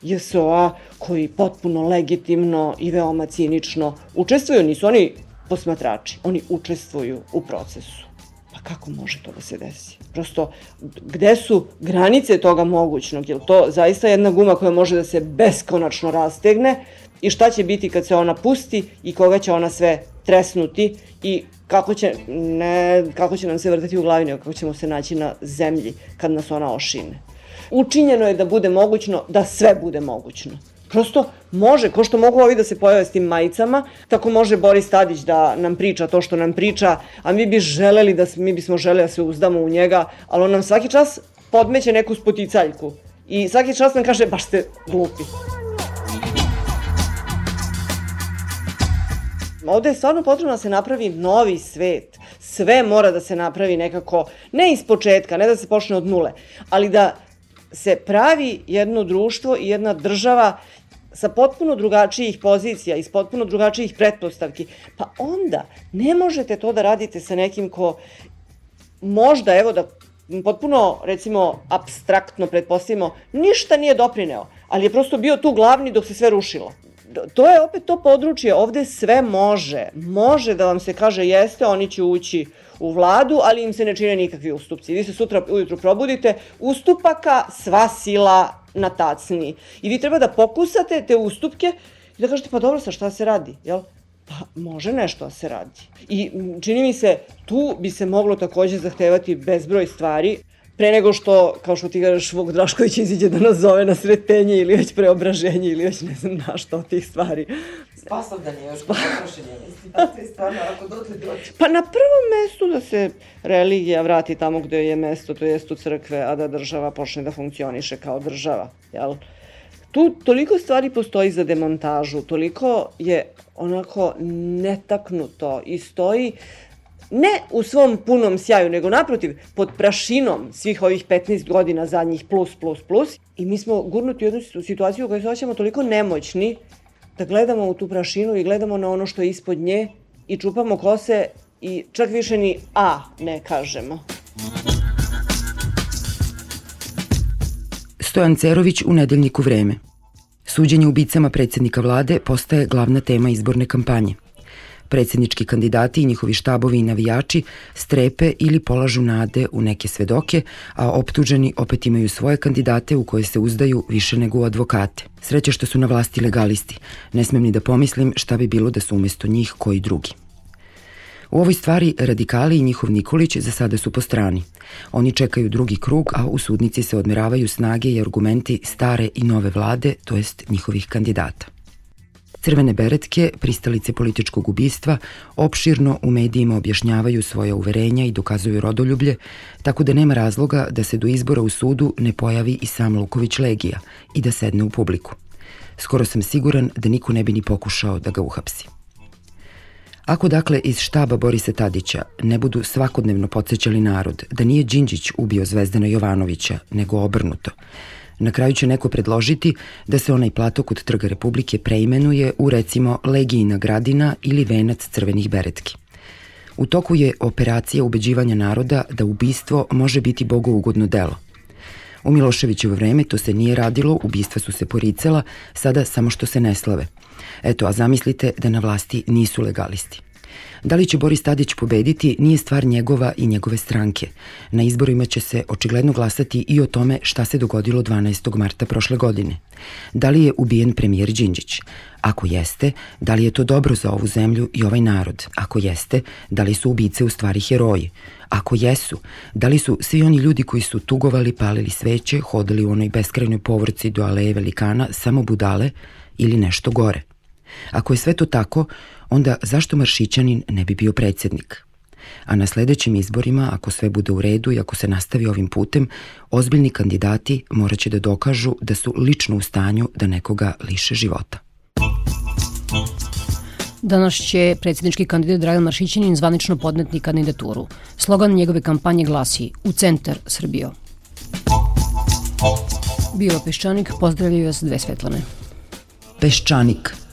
JSO-a koji potpuno legitimno i veoma cinično učestvuju, nisu oni posmatrači, oni učestvuju u procesu. Pa kako može to da se desi? Prosto, gde su granice toga mogućnog? Je to zaista jedna guma koja može da se beskonačno rastegne i šta će biti kad se ona pusti i koga će ona sve tresnuti i kako će, ne, kako će nam se vrtati u glavi, nego kako ćemo se naći na zemlji kad nas ona ošine. Učinjeno je da bude mogućno, da sve bude mogućno. Prosto može, ko što mogu ovi da se pojave s tim majicama, tako može Boris Tadić da nam priča to što nam priča, a mi bi želeli da, mi bismo želeli da se uzdamo u njega, ali on nam svaki čas podmeće neku spoticaljku. I svaki čas nam kaže, baš ste glupi. Ovde je stvarno potrebno da se napravi novi svet. Sve mora da se napravi nekako, ne iz početka, ne da se počne od nule, ali da se pravi jedno društvo i jedna država sa potpuno drugačijih pozicija, iz potpuno drugačijih pretpostavki, pa onda ne možete to da radite sa nekim ko možda, evo da potpuno, recimo, abstraktno pretpostavimo, ništa nije doprineo, ali je prosto bio tu glavni dok se sve rušilo to je opet to područje, ovde sve može. Može da vam se kaže jeste, oni će ući u vladu, ali im se ne čine nikakvi ustupci. Vi se sutra ujutru probudite, ustupaka sva sila na tacni. I vi treba da pokusate te ustupke i da kažete pa dobro sa šta se radi, jel? Pa može nešto da se radi. I čini mi se, tu bi se moglo takođe zahtevati bezbroj stvari, pre nego što, kao što ti kažeš, Vuk Drašković iziđe da nas zove na sretenje ili već preobraženje ili već ne znam na što od tih stvari. Spasovdan je još potrošenje, mislim, stvarno, ako dotle. Pa na prvom mestu da se religija vrati tamo gde je mesto, to jest u crkve, a da država počne da funkcioniše kao država, jel? Tu toliko stvari postoji za demontažu, toliko je onako netaknuto i stoji ne u svom punom sjaju, nego naprotiv, pod prašinom svih ovih 15 godina zadnjih plus, plus, plus. I mi smo gurnuti u jednu situaciju u kojoj se osjećamo toliko nemoćni da gledamo u tu prašinu i gledamo na ono što je ispod nje i čupamo kose i čak više ni A ne kažemo. Stojan Cerović u nedeljniku Vreme. Suđenje ubicama predsednika vlade postaje glavna tema izborne kampanje – Predsednički kandidati i njihovi štabovi i navijači strepe ili polažu nade u neke svedoke, a optuženi opet imaju svoje kandidate u koje se uzdaju više nego u advokate. Sreće što su na vlasti legalisti. Ne smem ni da pomislim šta bi bilo da su umesto njih koji drugi. U ovoj stvari radikali i njihov Nikolić za sada su po strani. Oni čekaju drugi krug, a u sudnici se odmeravaju snage i argumenti stare i nove vlade, to jest njihovih kandidata. Crvene beretke, pristalice političkog ubistva, opširno u medijima objašnjavaju svoje uverenja i dokazuju rodoljublje, tako da nema razloga da se do izbora u sudu ne pojavi i sam Luković Legija i da sedne u publiku. Skoro sam siguran da niko ne bi ni pokušao da ga uhapsi. Ako dakle iz štaba Borisa Tadića ne budu svakodnevno podsjećali narod da nije Đinđić ubio Zvezdana Jovanovića, nego obrnuto, Na kraju će neko predložiti da se onaj platok od Trga Republike preimenuje u recimo Legijina gradina ili venac crvenih beretki. U toku je operacija ubeđivanja naroda da ubistvo može biti bogougodno delo. U Miloševićevo vreme to se nije radilo, ubistva su se poricala, sada samo što se ne slave. Eto, a zamislite da na vlasti nisu legalisti. Da li će Boris Tadić pobediti nije stvar njegova i njegove stranke. Na izborima će se očigledno glasati i o tome šta se dogodilo 12. marta prošle godine. Da li je ubijen premijer Đinđić? Ako jeste, da li je to dobro za ovu zemlju i ovaj narod? Ako jeste, da li su ubice u stvari heroji? Ako jesu, da li su svi oni ljudi koji su tugovali, palili sveće, hodali u onoj beskrajnoj povrci do aleje velikana samo budale ili nešto gore? Ako je sve to tako, onda zašto Maršićanin ne bi bio predsednik? A na sledećim izborima, ako sve bude u redu i ako se nastavi ovim putem, ozbiljni kandidati moraće da dokažu da su lično u stanju da nekoga liše života. Danas će predsjednički kandidat Dragan Maršićanin zvanično podnetni kandidaturu. Slogan njegove kampanje glasi U centar Srbijo. Bio Peščanik, pozdravljaju vas dve Svetlane. Peščanik –